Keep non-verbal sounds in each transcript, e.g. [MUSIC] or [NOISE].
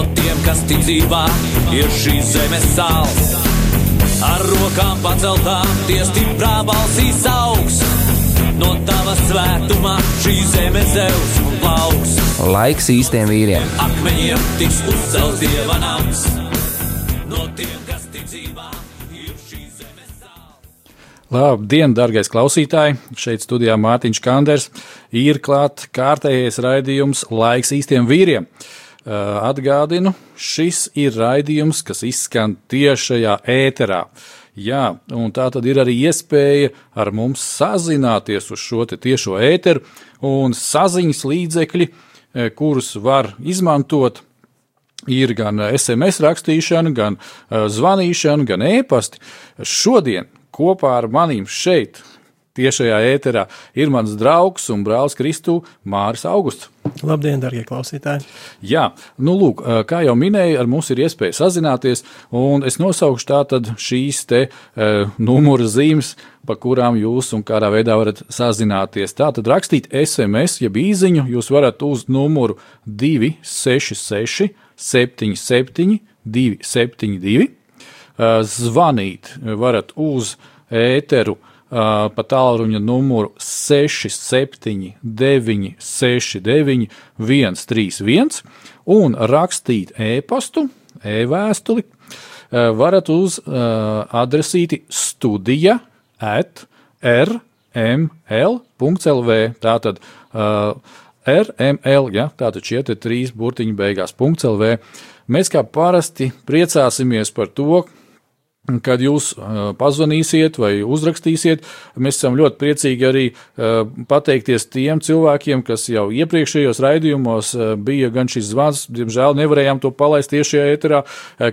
no tiem, kas tic dzīvā, ir šīs zemes sāls. Ar rokām paceltām, tie stiprā balsīs augs. No tava svētumā šī zeme zeus un plauks. Laiks īstiem vīriem. Akmeņiem tiks uzcelts dieva nams. No tiem, kas tic dzīvā. Labdien, darbie klausītāji! Šeit studijā Mārtiņš Kanders ir klāts kārtējais raidījums Laiks īstiem vīriem. Atgādinu, šis ir raidījums, kas izskan tiešajā ēterā. Jā, un tā tad ir arī iespēja ar mums sazināties uz šo tiešo ēteru un saziņas līdzekļi, kurus var izmantot. Ir gan SMS rakstīšana, gan zvanīšana, gan e-pasti. Šodien kopā ar maniem šeit, tiešajā ēterā, ir mans draugs un brālis Kristū Māris Augusts. Labdien, darbie klausītāji! Jā, nu, lūk, kā jau minēju, ar mums ir iespēja sazināties, un es nosaukšu tātad šīs te uh, numura zīmes, pa kurām jūs un kādā veidā varat sazināties. Tātad rakstīt SMS, jeb īziņu, jūs varat uz numuru 266 77 272, uh, zvanīt varat uz ēteru pa tālruņa numuru 679, 69, 131 un rakstīt e-pastu, e-vēstuli varat uz adresīti studija at rml.lv. Tātad rml, ja, tātad šie trīs burtiņi beigās .lv. Mēs kā parasti priecāsimies par to, Kad jūs uh, pazvanīsiet vai uzrakstīsiet, mēs esam ļoti priecīgi arī uh, pateikties tiem cilvēkiem, kas jau iepriekšējos raidījumos uh, bija gan šis zvans, diemžēl nevarējām to palaist tiešajā ēterā,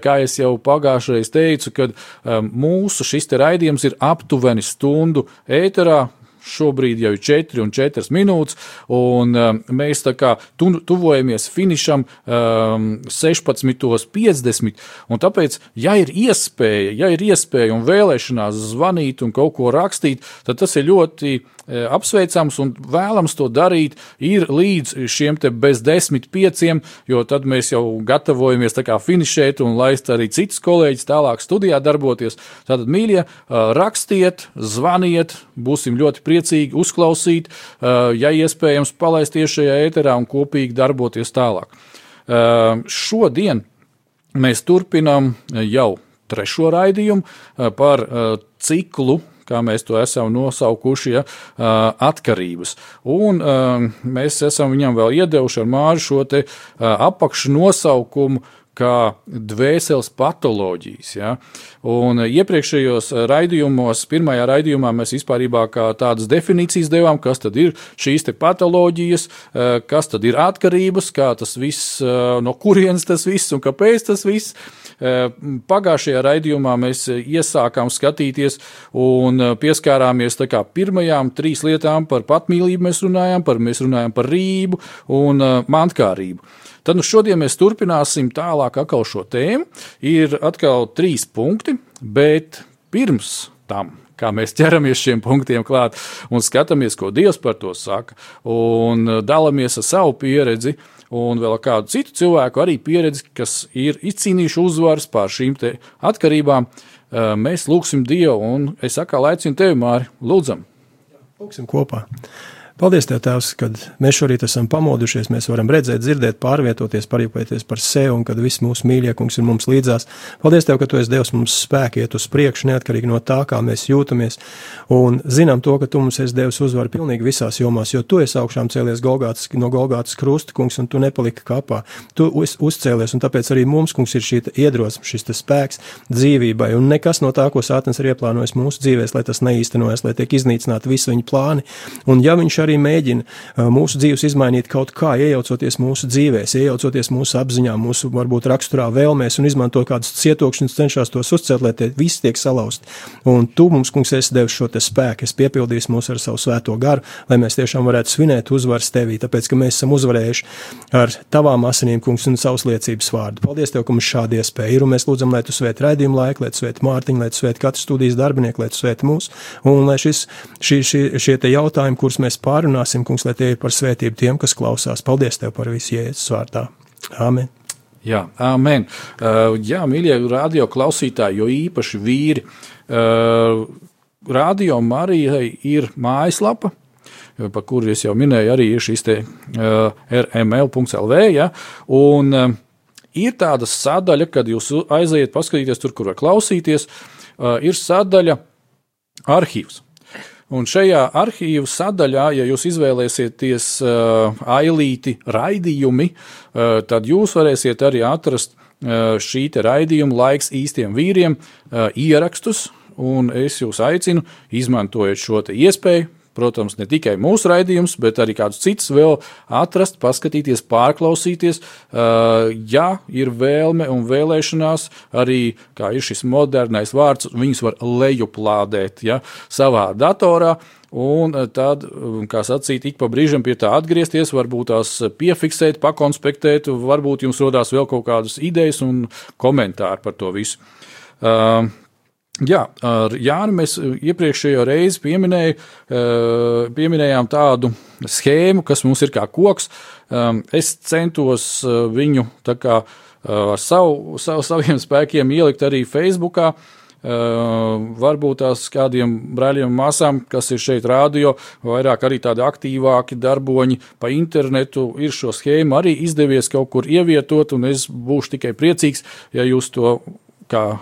kā es jau pagājušajā teicu, kad mūsu šis te raidījums ir aptuveni stundu ēterā, Šobrīd jau ir 4 un 4 minūtes, un um, mēs tā kā tu, tuvojamies finišam um, 16.50. Tāpēc, ja ir iespēja, ja ir iespēja un vēlēšanās zvanīt un kaut ko rakstīt, tad tas ir ļoti apsveicams un vēlams to darīt ir līdz šiem te bez desmit pieciem, jo tad mēs jau gatavojamies tā kā finišēt un laist arī citus kolēģis tālāk studijā darboties. Tātad, mīļie, e, rakstiet, zvaniet, būsim ļoti priecīgi uzklausīt, e, ja iespējams palaist tiešajā ēterā un kopīgi darboties tālāk. Šodien mēs turpinām jau trešo raidījumu par ciklu kā mēs to esam nosaukuši, ja, atkarības. Un mēs esam viņam vēl iedevuši ar māru šo apakšnosaukumu kā dvēseles patoloģijas. Ja? Un iepriekšējos raidījumos, pirmajā raidījumā mēs vispār tādas definīcijas devām, kas tad ir šīs patoloģijas, kas tad ir atkarības, kā tas viss, no kurienes tas viss un kāpēc tas viss. Pagājušajā raidījumā mēs iesākām skatīties un pieskārāmies pirmajām trīs lietām par patmīlību, mēs runājām par, mēs runājām par rību un mantkārību. Tad nu šodien mēs turpināsim tālāk šo tēmu. Ir atkal trīs punkti, bet pirms tam kā mēs ķeramies šiem punktiem klāt un skatāmies, ko Dievs par to saka, un dalāmies ar savu pieredzi, un vēl kādu citu cilvēku arī pieredzi, kas ir izcīnījuši uzvaras pār šīm atkarībām. Mēs lūgsim Dievu, un es atkal aicinu tevi, Māri, lūdzam! Lūgsim kopā! Paldies, Tev, Tēvs, kad mēs šorīt esam pamodušies, mēs varam redzēt, dzirdēt, pārvietoties, parūpēties par sevi un kad viss mūsu mīļākums ir mums līdzās. Paldies, Tev, ka Tu esi devis mums spēku iet uz priekšu, neatkarīgi no tā, kā mēs jūtamies. Un zinām to, ka Tu mums esi devis uzvaru pilnīgi visās jomās, jo Tu esi augšām cēlies Golgātas, no Golgātas krusta, kungs, un Tu nepaliki kapā. Tu uzcēlies, un tāpēc arī mums, kungs, ir šī iedrosme, šis spēks dzīvībai, un nekas no tā, ko Sātans ir ieplānojis mūsu dzīvēs, lai tas neīstenojas, lai tiek iznīcināti visi viņa plāni. Un ja viņš arī mēģina mūsu dzīves izmainīt kaut kā, iejaucoties mūsu dzīvēs, iejaucoties mūsu apziņā, mūsu varbūt raksturā vēlmēs un izmanto kādus cietokšņus, cenšas tos uzcelt, lai tie visi tiek salausti. Un tu mums, kungs, esi devis šo te spēku, es piepildīšu mūs ar savu svēto garu, lai mēs tiešām varētu svinēt uzvaras tevī, tāpēc, ka mēs esam uzvarējuši ar tavām asinīm, kungs, un savus liecības vārdu. Paldies tev, ka mums šādi iespēja ir, un mēs lūdzam, lai tu svēt raidījumu laiku, lai tu svēt Mārtiņu, lai tu svēt katru studijas darbinieku, lai tu svēt mūs, un lai šis, šī, šī, šie te jautājumi, kurus mēs pārunāsim, kungs, lai tie ir par svētību tiem, kas klausās. Paldies tev par visu jēzus vārdā. Amen. Jā, amen. Uh, jā, mīļie radio klausītāji, jo īpaši vīri. Uh, radio Marijai ir mājaslapa, par kuru es jau minēju, arī ir šis te uh, rml.lv. Ja, un uh, ir tāda sadaļa, kad jūs aiziet paskatīties tur, kur var klausīties, uh, ir sadaļa arhīvs. Un šajā arhīvu sadaļā, ja jūs izvēlēsieties uh, ailīti raidījumi, uh, tad jūs varēsiet arī atrast uh, šī raidījuma laiks īstiem vīriem uh, ierakstus, un es jūs aicinu, izmantojot šo iespēju, Protams, ne tikai mūsu raidījums, bet arī kādus citus vēl atrast, paskatīties, pārklausīties. Ja ir vēlme un vēlēšanās, arī kā ir šis modernais vārds, viņus var lejuplādēt ja, savā datorā. Un tad, kā sacīt, ik pa brīžam pie tā atgriezties, varbūt tās piefiksēt, pakonspektēt, varbūt jums rodās vēl kaut kādas idejas un komentāri par to visu. Uh, Jā, ar Jānu mēs iepriekšējo reizi pieminēju, eh, pieminējām tādu schēmu, kas mums ir kā koks. Es centos eh, viņu kā, ar savu, savu, saviem spēkiem ielikt arī Facebookā. Varbūt tās kādiem brāļiem māsām, kas ir šeit rādio, vairāk arī tādi aktīvāki darboņi pa internetu, ir šo schēmu arī izdevies kaut kur ievietot, un es būšu tikai priecīgs, ja jūs to kā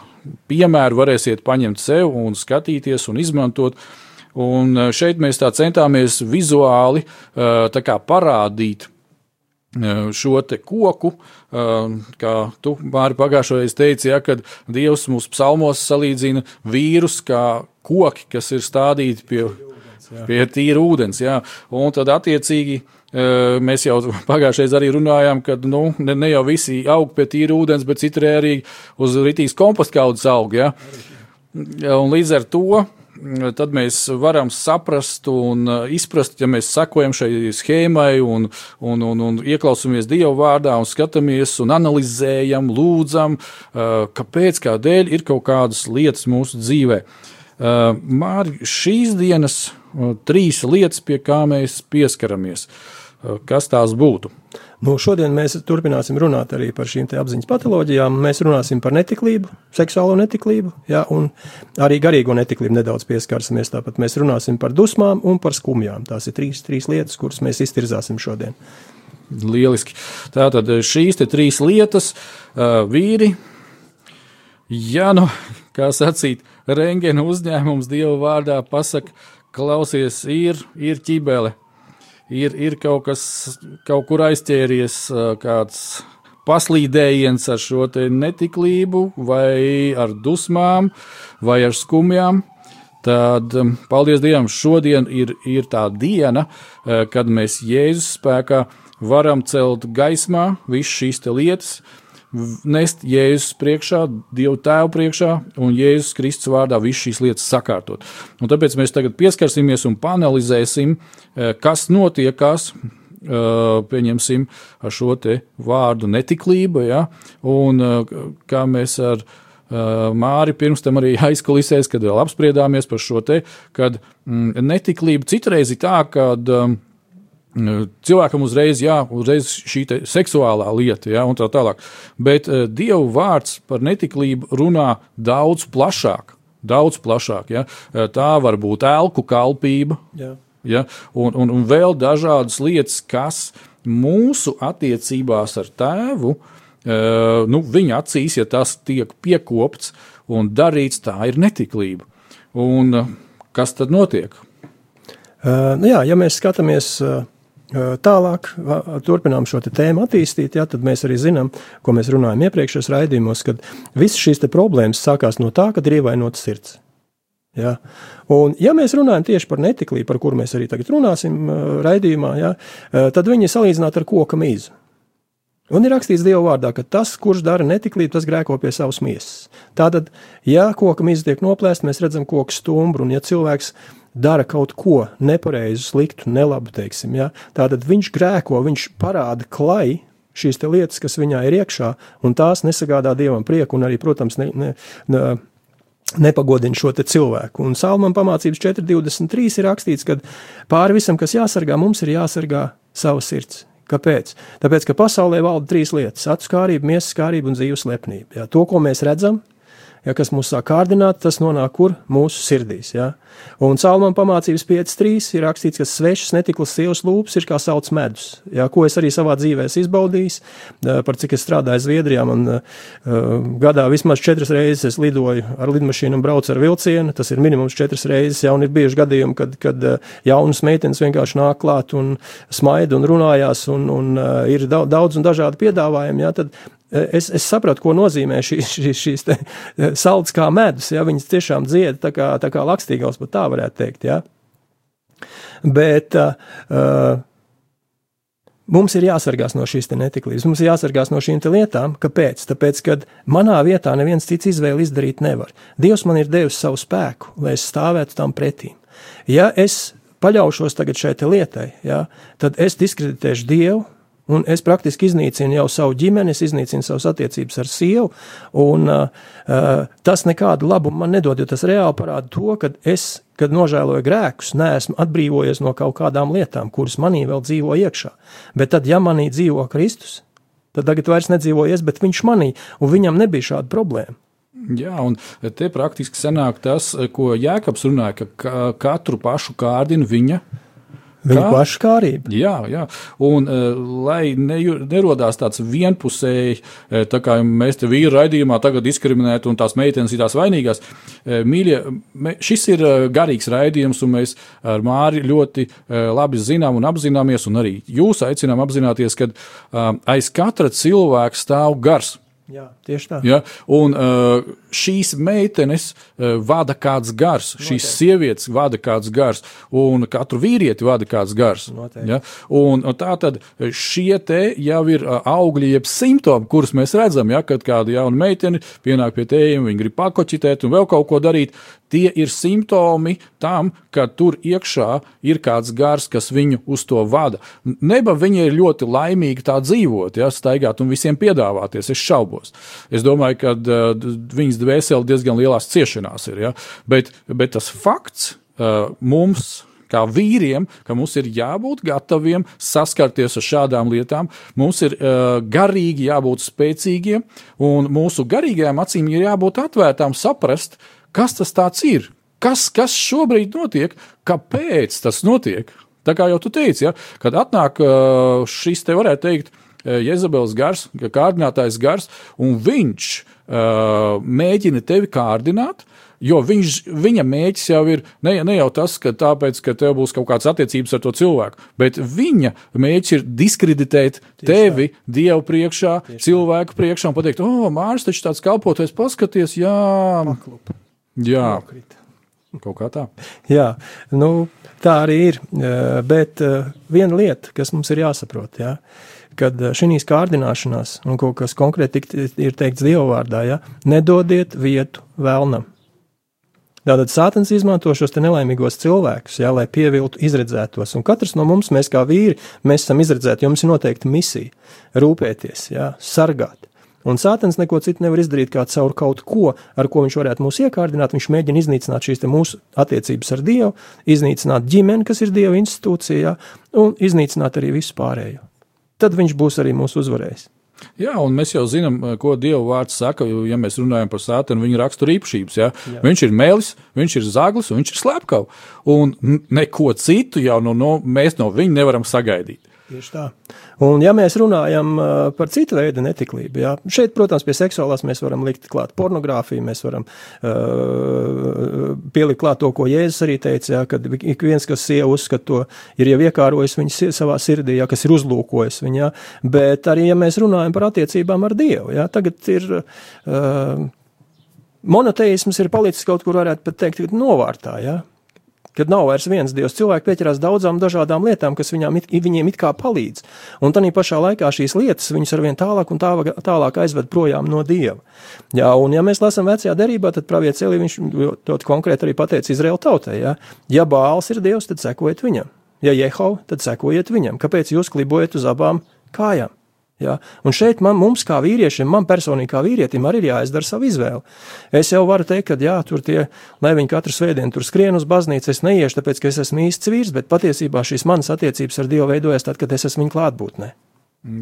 piemēru varēsiet paņemt sev un skatīties un izmantot. Un eh, šeit mēs tā centāmies vizuāli eh, kā, parādīt eh, šo te koku, kā tu Māri pagājušajā reizē teici, ja, kad Dievs mūsu psalmos salīdzina vīrus kā koki, kas ir stādīti pie, pie tīra ūdens. Jā. Un tad attiecīgi Mēs jau [LAUGHS] pagājušajā arī runājām, ka nu, ne, ne jau visi aug pie tīra ūdens, bet citri arī uz rītīs kompostkaudas aug. Ja? Un līdz ar to tad mēs varam saprast un izprast, ja mēs sekojam šai schēmai un, un, un, un ieklausāmies Dieva vārdā un skatāmies un analizējam, lūdzam, kāpēc, kādēļ ir kaut kādas lietas mūsu dzīvē. Māri, šīs dienas trīs lietas, pie kā mēs pieskaramies. Uh, kas tās būtu. Nu, šodien mēs turpināsim runāt arī par šīm apziņas patoloģijām. Mēs runāsim par netiklību, seksuālo netiklību, jā, un arī garīgo netiklību nedaudz pieskarsimies. Tāpat mēs runāsim par dusmām un par skumjām. Tās ir trīs, trīs lietas, kuras mēs iztirzāsim šodien. Lieliski. Tātad šīs trīs lietas, uh, vīri, ja nu, kā sacīt, rengena uzņēmums Dieva vārdā pasaka, klausies, ir, ir ķibele ir, ir kaut kas kaut kur aizķēries, kāds paslīdējiens ar šo netiklību, vai ar dusmām, vai ar skumjām. Tad, paldies Dievam, šodien ir, ir tā diena, kad mēs Jēzus spēkā varam celt gaismā visas šīs lietas, nest Jēzus priekšā, Dievu Tēvu priekšā un Jēzus Kristus vārdā visu šīs lietas sakārtot. Un tāpēc mēs tagad pieskarsimies un panelizēsim, eh, kas notiekās. Eh, pieņemsim ar šo vārdu netiklība, ja, un eh, kā mēs ar Māri pirms tam arī [LAUGHS] aizkulisēs, kad vēl apspriedāmies par šo te, kad mm, netiklība citreiz ir tā, ka Cilvēkam uzreiz, jā, uzreiz šī seksuālā lieta, jā, un tā tālāk. Bet uh, Dieva vārds par netiklību runā daudz plašāk. Daudz plašāk. Ja? Tā var būt elku kalpība, jā. ja? un, un, un vēl dažādas lietas, kas mūsu attiecībās ar tēvu, uh, nu, viņa acīs, ja tas tiek piekopts un darīts, tā ir netiklība. Un kas tad notiek? Uh, nu jā, ja mēs skatāmies uh, Tālāk, turpinām šo tēmu attīstīt, ja, tad mēs arī zinām, ko mēs runājam iepriekšējos raidījumos, kad visas šīs problēmas sākās no tā, ka ir ievainota sirds. Ja? Un, ja mēs runājam tieši par netiklību, par kuru mēs arī tagad runāsim raidījumā, ja, tad viņi ir salīdzināti ar koka mīzu. Un ir rakstīts Dieva vārdā, ka tas, kurš dara netiklību, tas grēko pie savas miesas. Tātad, ja koka mīza tiek noplēsta, mēs redzam koku stumbru, un ja cilvēks dara kaut ko nepareizu, sliktu, nelabu, teiksim, ja, tātad viņš grēko, viņš parāda klai šīs lietas, kas viņā ir iekšā, un tās nesagādā Dievam prieku, un arī, protams, ne, ne, ne, nepagodina šo cilvēku. Un Salmam pamācības 4.23 ir rakstīts, ka pāri visam, kas jāsargā, mums ir jāsargā sava sirds. Kāpēc? Tāpēc, ka pasaulē valda trīs lietas - acu skārība, miesas skārība un dzīves lepnība. Ja, to, ko mēs redzam, ja, kas mūs sāk kārdināt, tas nonāk kur? Mūsu sirdīs. Ja? Un Salmāna pamācības 5.3 ir rakstīts, ka svešas netiklas sievas lūpas ir kā sauc medus, ja? ko es arī savā dzīvē esmu izbaudījis. Par cik es strādāju Zviedrijā, man uh, gadā vismaz četras reizes es lidoju ar lidmašīnu un braucu ar vilcienu. Tas ir minimums četras reizes, ja un ir bijuši gadījumi, kad, kad jaunas meitenes vienkārši nāk klāt un smaida un runājās, un, un uh, ir daudz un dažādi piedāvājumi. Ja? Tad es, es sapratu, ko nozīmē šī, šī, šīs salds kā medus. Ja, viņas tiešām dzied tā kā, tā kā lakstīgals, pat tā varētu teikt. Ja. Bet uh, mums ir jāsargās no šīs netiklības, mums ir jāsargās no šīm lietām. Kāpēc? Tāpēc, ka manā vietā neviens cits izvēli izdarīt nevar. Dievs man ir devis savu spēku, lai es stāvētu tam pretīm. Ja es paļaušos tagad šai lietai, ja, tad es diskreditēšu Dievu, Un es praktiski iznīcinu jau savu ģimeni, es iznīcinu savas attiecības ar sievu, un uh, tas nekādu labumu man nedod, jo tas reāli parāda to, ka es, kad nožēloju grēkus, neesmu atbrīvojies no kaut kādām lietām, kuras manī vēl dzīvo iekšā. Bet tad, ja manī dzīvo Kristus, tad tagad vairs nedzīvojies, bet viņš manī, un viņam nebija šāda problēma. Jā, un te praktiski sanāk tas, ko Jēkabs runāja, ka katru pašu kārdina viņa Viņa paškārība. Jā, jā. Un, uh, lai ne, nerodās tāds vienpusēji, uh, tā kā mēs te vīru raidījumā tagad diskriminētu un tās meitenes ir tās vainīgās, uh, mīļie, me, šis ir garīgs raidījums, un mēs ar Māri ļoti labi zinām un apzināmies, un arī jūs aicinām apzināties, ka uh, aiz katra cilvēka stāv gars. Jā, tieši tā. Ja? Un uh, šīs meitenes uh, vada kāds gars, Noteikti. šīs sievietes vada kāds gars, un katru vīrieti vada kāds gars. Noteikti. Ja? Un, un tā tad šie te jau ir uh, augļi, jeb simptomi, kurus mēs redzam, ja? kad kāda jauna meitene pienāk pie tējiem, viņa grib pakoķitēt un vēl kaut ko darīt. Tie ir simptomi tam, ka tur iekšā ir kāds gars, kas viņu uz to vada. Neba viņa ir ļoti laimīga tā dzīvot, ja, staigāt un visiem piedāvāties. Es šaubos. Es domāju, ka uh, viņas dvēseli diezgan lielās ciešanās ir. Ja, bet, bet tas fakts uh, mums kā vīriem, ka mums ir jābūt gataviem saskarties ar šādām lietām. Mums ir uh, garīgi jābūt spēcīgiem, un mūsu garīgajām acīm ir jābūt atvērtām, saprast, kas tas ir, kas, kas šobrīd notiek, kāpēc tas notiek. Tā kā jau tu teici, ja, kad atnāk uh, šis, te varētu teikt, uh, Jēzabels gars, kārdinātājs gars, un viņš mēģina tevi kārdināt, Jo viņš, viņa mēģis jau ir ne, ne jau tas, ka tāpēc, ka tev būs kaut kādas attiecības ar to cilvēku, bet viņa mēģis ir diskreditēt Tieši tevi tā. Dievu priekšā, Tieši cilvēku tā. priekšā un pateikt, o, Mārcis taču tāds kalpotais, paskaties, jā. Paklup. Jā, Nokrita. kaut kā tā. Jā, nu, tā arī ir. Bet viena lieta, kas mums ir jāsaprot, ja, kad šīs kārdināšanās un kaut kas konkrēti ir teikts Dieva vārdā, ja, nedodiet vietu vēlnam. Tātad Sātans izmanto šos nelaimīgos cilvēkus, jā, lai pieviltu izredzētos. Un katrs no mums, mēs kā vīri, mēs esam izredzēti, jums ir noteikti misija - rūpēties, jā, sargāt. Un Sātans neko citu nevar izdarīt kā caur kaut ko, ar ko viņš varētu mūs iekārdināt. Viņš mēģina iznīcināt šīs mūsu attiecības ar Dievu, iznīcināt ģimeni, kas ir Dieva institūcijā, un iznīcināt arī visu pārējo. Tad viņš būs arī mūsu uzvarējis. Jā, un mēs jau zinām, ko Dieva vārds saka, ja mēs runājam par sātanu, viņa rakstura īpašības. Ja? Jā. Viņš ir mēlis, viņš ir zaglis un viņš ir slepkavs. Un neko citu jau no, no, mēs no viņa nevaram sagaidīt. Tieši tā. Un, ja mēs runājam par citu veidu netiklību, jā, šeit, protams, pie seksuālās mēs varam likt klāt pornogrāfiju, mēs varam uh, pielikt klāt to, ko Jēzus arī teica, jā, kad ik viens, kas sievu uzskata to, ir jau iekārojis viņu savā sirdī, jā, kas ir uzlūkojis viņu, jā, bet arī, ja mēs runājam par attiecībām ar Dievu, jā, tagad ir. Uh, monoteisms ir palicis kaut kur, varētu pat teikt, novārtā. Ja? Kad nav vairs viens dievs. Cilvēki pieķerās daudzām dažādām lietām, kas viņām it, viņiem it kā palīdz. Un tā pašā laikā šīs lietas viņus arvien tālāk un tālāk, tālāk aizved projām no dieva. Jā, un ja mēs lasām vecajā derībā, tad pravietis Elī viņš ļoti konkrēti arī pateica Izraēla tautai, ja, ja Bāls ir dievs, tad sekojiet viņam. Ja Jehova, tad sekojiet viņam. Kāpēc jūs klibojat uz abām kājām? Ja? Un šeit man, mums, kā vīriešiem, man personīgi kā vīrietim, arī ir jāizdara savu izvēli. Es jau varu teikt, ka, jā, tur tie, lai viņi katru svētdienu tur skrien uz baznīcu, es neiešu, tāpēc, ka es esmu īsts vīrs, bet patiesībā šīs manas attiecības ar Dievu veidojas tad, kad es esmu viņa klātbūtnē.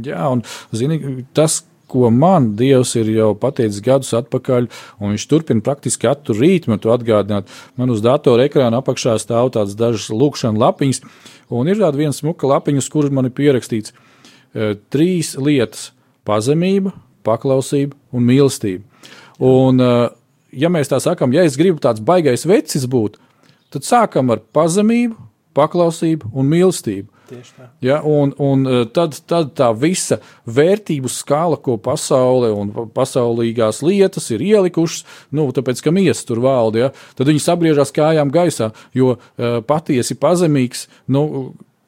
Jā, un zini, tas, ko man Dievs ir jau pateicis gadus atpakaļ, un viņš turpina praktiski katru rītu man to atgādināt. Man uz datora ekrāna apakšā stāv tādas dažas lūkšana lapiņas, un ir tāda viena smuka lapiņa, uz kuras man ir pierakstīts Eh, trīs lietas - pazemība, paklausība un mīlestība. Un, eh, ja mēs tā sakām, ja es gribu tāds baigais vecis būt, tad sākam ar pazemību, paklausību un mīlestību. Ja, un, un eh, tad, tad tā visa vērtību skala, ko pasaule un pasaulīgās lietas ir ielikušas, nu, tāpēc, ka miesas tur valda, ja, tad viņi sabriežās kājām gaisā, jo uh, patiesi pazemīgs, nu,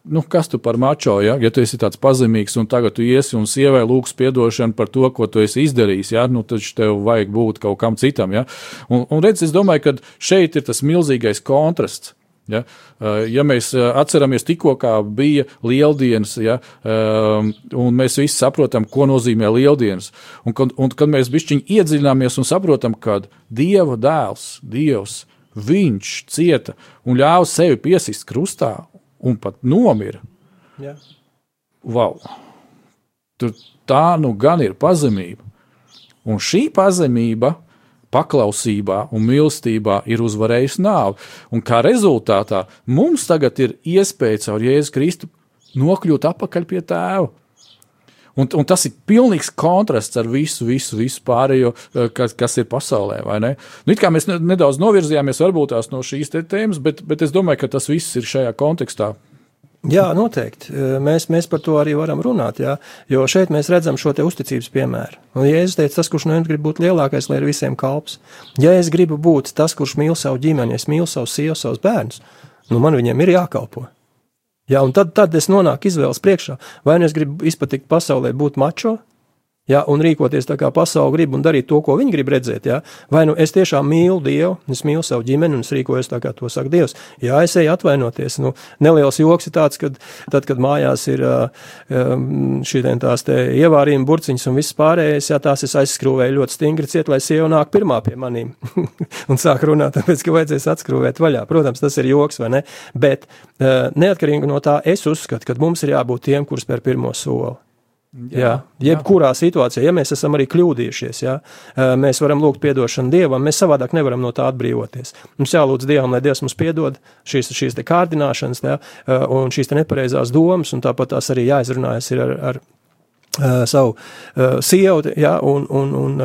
nu, kas tu par mačo, ja? ja tu esi tāds pazemīgs un tagad tu iesi un sievai lūgs atdošanu par to, ko tu esi izdarījis, ja? nu, tad tev vajag būt kaut kam citam. Ja, un, un redz, es domāju, ka šeit ir tas milzīgais kontrasts. Ja, ja mēs atceramies tikko, bija lieldienas, ja, un mēs visi saprotam, ko nozīmē lieldienas, un, un kad mēs bišķiņi iedziļināmies un saprotam, ka Dieva dēls, Dievs, viņš cieta un ļāva sevi piesist krustā un pat nomira. Jā. Wow. Tur tā nu gan ir pazemība. Un šī pazemība, paklausībā un mīlestībā ir uzvarējusi nāvi. Un kā rezultātā mums tagad ir iespēja caur Jēzu Kristu nokļūt atpakaļ pie tēva. Un, un tas ir pilnīgs kontrasts ar visu, visu, visu pārējo, eh, kas, kas ir pasaulē. Nu, mēs nedaudz novirzījāmies varbūt no šīs tēmas, bet, bet es domāju, ka tas viss ir šajā kontekstā Jā, noteikti. Eh, mēs, mēs par to arī varam runāt, jā, jo šeit mēs redzam šo uzticības piemēru. Un, ja es teicu, tas, kurš nu grib būt lielākais, lai ir visiem kalps, ja es gribu būt tas, kurš mīl savu ģimeni, es mīlu savu sievu, savus bērnus, nu man viņiem ir jākalpo. Un tad, tad es nonāku izvēles priekšā. Vai nu es gribu izpatikt pasaulē, būt mačo, ja, un rīkoties tā, kā pasaule grib, un darīt to, ko viņi grib redzēt. Ja. Vai nu es tiešām mīlu Dievu, es mīlu savu ģimeni, un es rīkojos tā, kā to saka Dievs. Jā, es eju atvainoties. Nu, neliels joks ir tāds, ka tad, kad mājās ir šī tās ievārījuma burciņas un viss pārējais, jā, tās es aizskrūvēju ļoti stingri ciet, lai sieva nāk pirmā pie manīm [LAUGHS] un sāk runāt, tāpēc, ka vajadzēs atskrūvēt vaļā. Protams, tas ir joks, vai ne? Bet neatkarīgi no tā, es uzskatu, ka mums ir jābūt tiem, kurus spēr pirmo soli. Jā, jā, jebkurā jā. situācijā, ja mēs esam arī kļūdījušies, jā, mēs varam lūgt atdošanu Dievam, mēs savādāk nevaram no tā atbrīvoties. Mums jālūdz Dievam, lai Dievs mums piedod šīs, šīs kārdināšanas jā, un šīs nepareizās domas, un tāpat tās arī jāizrunājas ar, ar, ar savu sievu, jā, un, un, un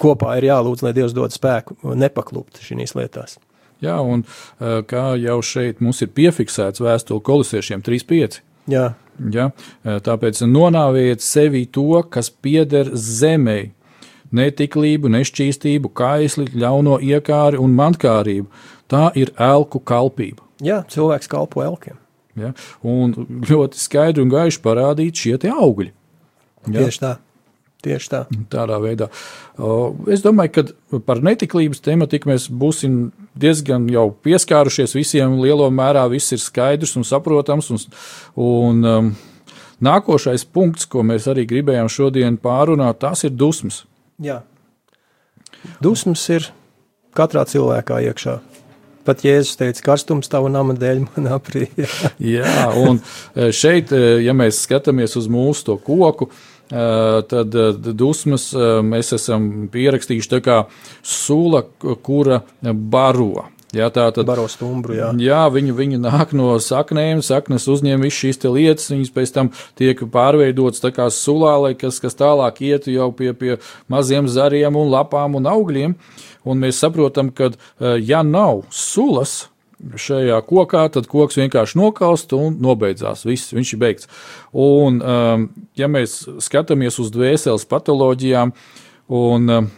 kopā ir jālūdz, lai Dievs dod spēku nepaklupt šīs lietās. Jā, un kā jau šeit mums ir piefiksēts vēstule kolosiešiem 3.5. Jā. Ja? Tāpēc nonāviet sevi to, kas pieder zemei, netiklību, nešķīstību, kaisli, ļauno iekāri un mantkārību. Tā ir elku kalpība. Jā, cilvēks kalpo elkiem. Ja? Un ļoti skaidri un gaiši parādīt šie augļi. Ja? Tieši tā. Tieši tā. Tādā veidā. Es domāju, ka par netiklības tematiku mēs būsim diezgan jau pieskārušies visiem. Lielā mērā viss ir skaidrs un saprotams. Un, un um, nākošais punkts, ko mēs arī gribējām šodien pārunāt, tas ir dusmas. Jā. Dusmas ir katrā cilvēkā iekšā. Pat Jēzus teica, karstums tavu nama dēļ man aprīja. [LAUGHS] Jā, un e, šeit, e, ja mēs skatāmies uz mūsu to koku, tad eh, dusmas eh, mēs esam pierakstījuši tā kā sula, kura baro. Jā, tā tad baro stumbru. Jā, jā viņi, viņi nāk no saknēm, saknes uzņem visas šīs lietas, viņas pēc tam tiek pārveidotas tā kā sulā, lai kas, kas tālāk ietu jau pie, pie maziem zariem un lapām un augļiem. Un mēs saprotam, ka ja nav sulas, šajā kokā, tad koks vienkārši nokaust un nobeidzās. Viss, viņš ir beigts. Un, um, ja mēs skatāmies uz dvēseles patoloģijām, un um,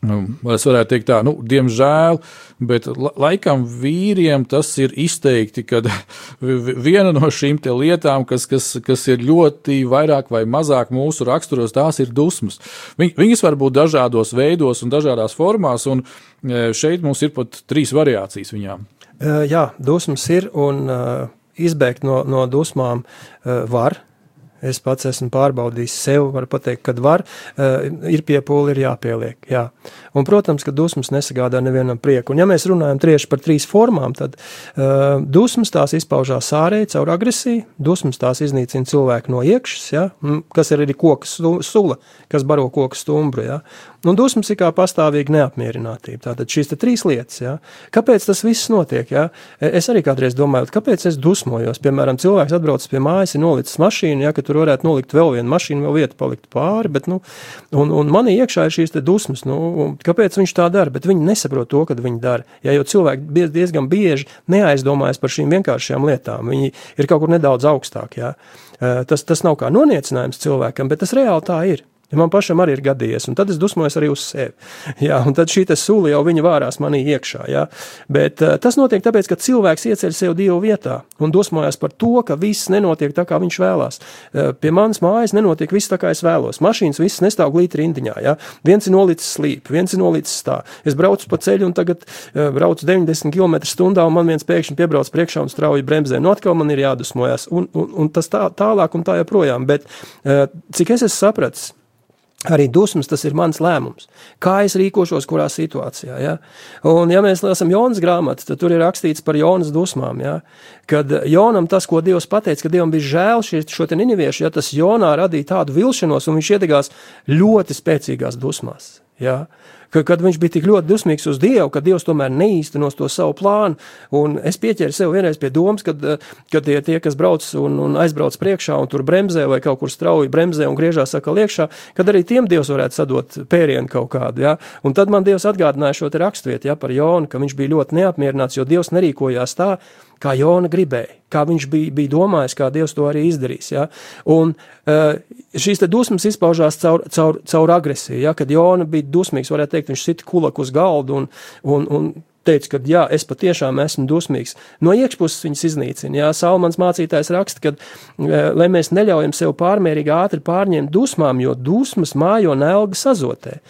Nu, es varētu teikt, tā, nu, diemžēl, bet laikam vīriem tas ir izteikti, ka [LAUGHS] viena no šīm lietām, kas, kas, kas ir ļoti vairāk vai mazāk mūsu raksturos, tās ir dusmas. Viņas var būt dažādos veidos un dažādās formās, un e, šeit mums ir pat trīs variācijas viņām. E, jā, dusmas ir, un uh, izbēgt no, no dusmām uh, var Es pats esmu pārbaudījis sev, varu pateikt, kad var, ir piepūli, ir jāpieliek. Jā. Un, protams, ka dusmas nesagādā nevienam prieku. Un, ja mēs runājam tieši par trīs formām, tad uh, dusmas tās izpaužās ārēji caur agresiju, dusmas tās iznīcina cilvēku no iekšas, ja, kas ir arī koks sula, kas baro koku stumbru. Ja. Un dusmas ir kā pastāvīga neapmierinātība. Tātad šīs trīs lietas. Ja? Kāpēc tas viss notiek? Ja? Es arī kādreiz domāju, kāpēc es dusmojos. Piemēram, cilvēks atbrauc pie mājas, ir nolicis mašīnu, ja, tur varētu nolikt vēl vienu mašīnu, vēl vieta palikt pāri. Bet, nu, un, un manī iekšā ir šīs dusmas. Nu, kāpēc viņš tā dara? Bet viņi nesaprot to, kad viņi dara. Ja, jo cilvēki diezgan bieži neaizdomājas par šīm vienkāršām lietām. Viņi ir kaut kur nedaudz augstāk. Ja? Tas, tas nav kā noniecinājums cilvēkam, bet tas reāli tā ir. Ja man pašam arī ir gadījies, un tad es dusmojos arī uz sevi. [LAUGHS] Jā, un tad šī sula jau viņa vārās manī iekšā. Jā. Bet uh, tas notiek tāpēc, ka cilvēks ieceļ sev dievu vietā un dusmojas par to, ka viss nenotiek tā, kā viņš vēlās. Uh, pie manas mājas nenotiek viss tā, kā es vēlos. Mašīnas viss nestāv glīti rindiņā. Jā. Viens ir nolicis slīp, viens ir nolicis tā. Es braucu pa ceļu un tagad uh, braucu 90 km/h, un man viens pēkšņi piebrauc priekšā un strauji bremzē. Nu, atkal man ir jādusmojas, un, un, un tas tā, tālāk un tā joprojām. Bet uh, cik es esmu sapratis, Arī dusmas tas ir mans lēmums. Kā es rīkošos, kurā situācijā. Ja? Un, ja mēs lasām Jonas grāmatu, tad tur ir rakstīts par Jonas dusmām. Ja? Kad Jonam tas, ko Dievs pateica, ka Dievam bija žēl šie, šo niniviešu, ja tas Jonā radīja tādu vilšanos, un viņš iedegās ļoti spēcīgās dusmās. Ja? Ka, kad viņš bija tik ļoti dusmīgs uz Dievu, ka Dievs tomēr neīstenos to savu plānu. Un es pieķēru sev vienreiz pie domas, kad, kad tie, tie, kas brauc un, un aizbrauc priekšā un tur bremzē vai kaut kur strauji bremzē un griežās atkal iekšā, kad arī tiem Dievs varētu sadot pērienu kaut kādu. Ja? Un tad man Dievs atgādināja šo raksturvietu ja, par Jonu, ka viņš bija ļoti neapmierināts, jo Dievs nerīkojās tā, kā Jona gribēja, kā viņš bija, bija domājis, kā Dievs to arī izdarīs. Ja? Un uh, šīs dusmas izpaužās caur, caur, caur agresiju. Ja? Kad Jona bija dusmīgs, varētu teikt, viņš sita kulaku uz galdu un, un, un teica, ka jā, es patiešām esmu dusmīgs. No iekšpuses viņas iznīcina. Jā, Salmans mācītājs raksta, ka, uh, lai mēs neļaujam sev pārmērīgi ātri pārņemt dusmām, jo dusmas mājo nelga sazotē.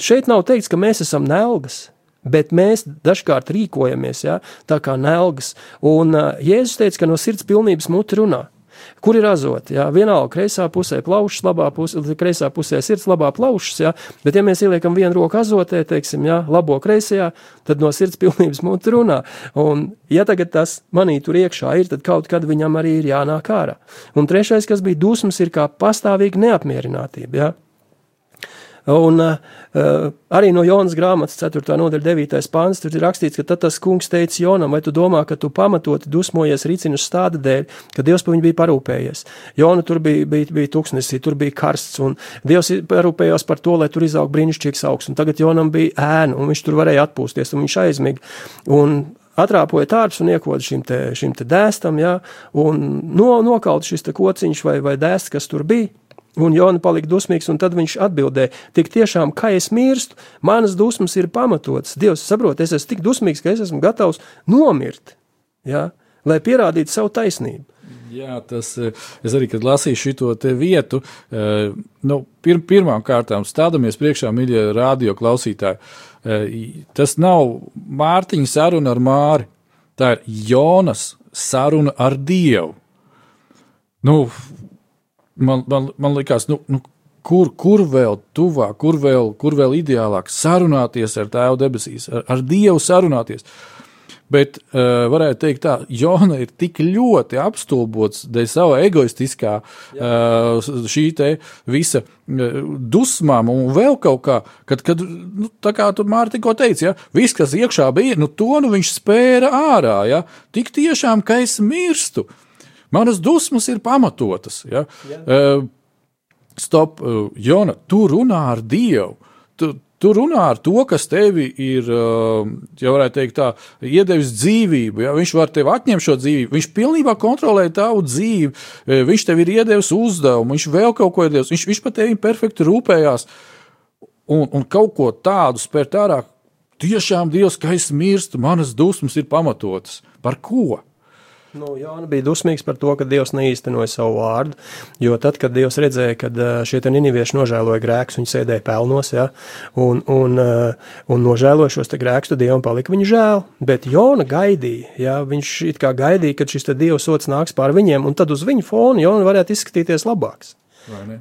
Šeit nav teikts, ka mēs esam nelgas. Bet mēs dažkārt rīkojamies ja, tā kā nelgas. Un Jēzus teica, ka no sirds pilnības muti runā. Kur ir azoti? Ja? Vienalga, kreisā pusē plaušas, labā pusē, kreisā pusē sirds, labā plaušas. Ja? Bet, ja mēs ieliekam vienu roku azotē, teiksim, ja? labo kreisajā, tad no sirds pilnības muti runā. Un, ja tagad tas manī tur iekšā ir, tad kaut kad viņam arī ir jānāk ārā. Un trešais, kas bija dusmas, ir kā pastāvīga neapmierinātība. Ja? Un uh, arī no Jonas grāmatas 4. nodaļa 9. pāns tur ir rakstīts, ka tad tas kungs teica Jonam, vai tu domā, ka tu pamatoti dusmojies rīcinus stāda dēļ, ka Dievs par viņu bija parūpējies. Jona tur bija, bija, bija tuksnesī, tur bija karsts, un Dievs parūpējās par to, lai tur izaug brīnišķīgs augs, un tagad Jonam bija ēna, un viņš tur varēja atpūsties, un viņš aizmiga. Un atrāpoja tārps un iekoda šim te, šim te dēstam, ja, un no, nokaut šis kociņš vai, vai dēsts, kas tur bija. Un Jona palika dusmīgs, un tad viņš atbildēja: Tik tiešām, kā es mirstu, manas dusmas ir pamatotas. Dievs saprot, es esmu tik dusmīgs, ka es esmu gatavs nomirt, ja? lai pierādītu savu taisnību. Jā, tas eh, es arī, kad lasīju šo vietu, eh, nu, pir, pirmām kārtām stādamies priekšā, mīļie radio klausītāji. Eh, tas nav Mārtiņa saruna ar Māri, tā ir Jonas saruna ar Dievu. Nu, man, man, man likās, nu, nu, kur, kur vēl tuvāk, kur vēl, kur vēl ideālāk sarunāties ar Tēvu debesīs, ar, ar Dievu sarunāties. Bet uh, varētu teikt, tā Jona ir tik ļoti apstulbots dēļ sava egoistiskā, uh, šī te visa uh, dusmām un vēl kaut kā, kad, kad nu, tā kā tu Mārti tikko teici, ja, viss, kas iekšā bija, nu to nu viņš spēra ārā, ja, tik tiešām, ka es mirstu. Uh, Manas dusmas ir pamatotas. Ja? Uh, stop, uh, Jona, tu runā ar Dievu. Tu, Tu runā ar to, kas tevi ir, ja varētu teikt, tā, iedevis dzīvību. Ja? Viņš var tev atņemt šo dzīvību. Viņš pilnībā kontrolē tavu dzīvi. Viņš tev ir iedevis uzdevumu, viņš vēl kaut ko ir devis. Viņš, viņš par tevi perfekti rūpējās. un, un kaut ko tādu spērt ārā. Tiešām Dievs, ka es mirstu, manas dusmas ir pamatotas. Par ko? Nu, Jāna bija dusmīgs par to, ka Dievs neīstenoja savu vārdu. Jo tad, kad Dievs redzēja, ka šie ninivieši nožēloja grēkus, viņi sēdēja pelnos ja, un, un, un nožēloja šos grēkus, tad Dievam palika viņa žēl. Bet Jona gaidīja, ja, viņš it kā gaidīja, kad šis Dieva sots nāks pār viņiem, un tad uz viņu fona Jona varētu izskatīties labāks.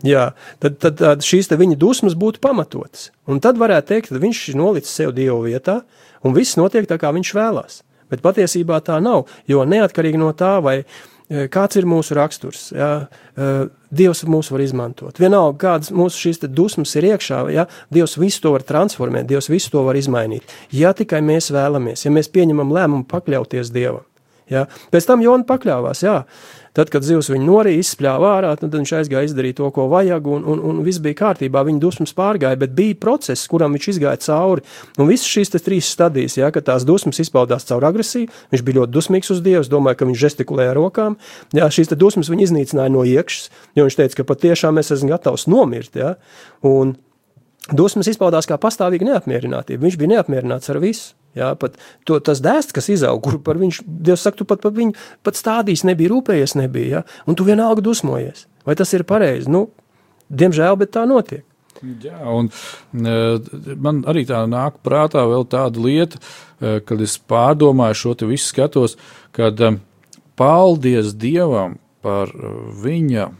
Jā, tad, tad, tad šīs viņa dusmas būtu pamatotas. Un tad varētu teikt, ka viņš ir nolicis sev Dieva vietā, un viss notiek tā, kā viņš vēlās. Bet patiesībā tā nav, jo neatkarīgi no tā, vai e, kāds ir mūsu raksturs, jā, e, Dievs mūs var izmantot. Vienalga, kādas mūsu šīs dusmas ir iekšā, ja Dievs visu to var transformēt, Dievs visu to var izmainīt. Ja tikai mēs vēlamies, ja mēs pieņemam lēmumu pakļauties Dievam. Ja? Pēc tam Jona pakļāvās, jā. Tad, kad zivs viņu norīja, izspļāva ārā, tad viņš aizgāja izdarīt to, ko vajag, un, un, un viss bija kārtībā. Viņa dusmas pārgāja, bet bija process, kuram viņš izgāja cauri. Un visas šīs trīs stadijas, ja, kad tās dusmas izpaudās caur agresiju, viņš bija ļoti dusmīgs uz Dievu, domāja, ka viņš žestikulēja ar rokām. Jā, šīs dusmas viņa iznīcināja no iekšas, jo viņš teica, ka patiešām es esmu gatavs nomirt. Ja, un dusmas izpaudās kā pastāvīga neapmierinātība. Viņš bija neapmierināts ar visu. Jā, pat to, tas dēsts, kas izaug, kur par viņš, Dievs saka, tu pat par viņu pat stādījis nebija, rūpējies nebija, jā, un tu vienalga dusmojies. Vai tas ir pareizi? Nu, diemžēl, bet tā notiek. Jā, un man arī tā nāk prātā vēl tāda lieta, e, kad es pārdomāju šo te visu skatos, kad e, paldies Dievam par e, viņa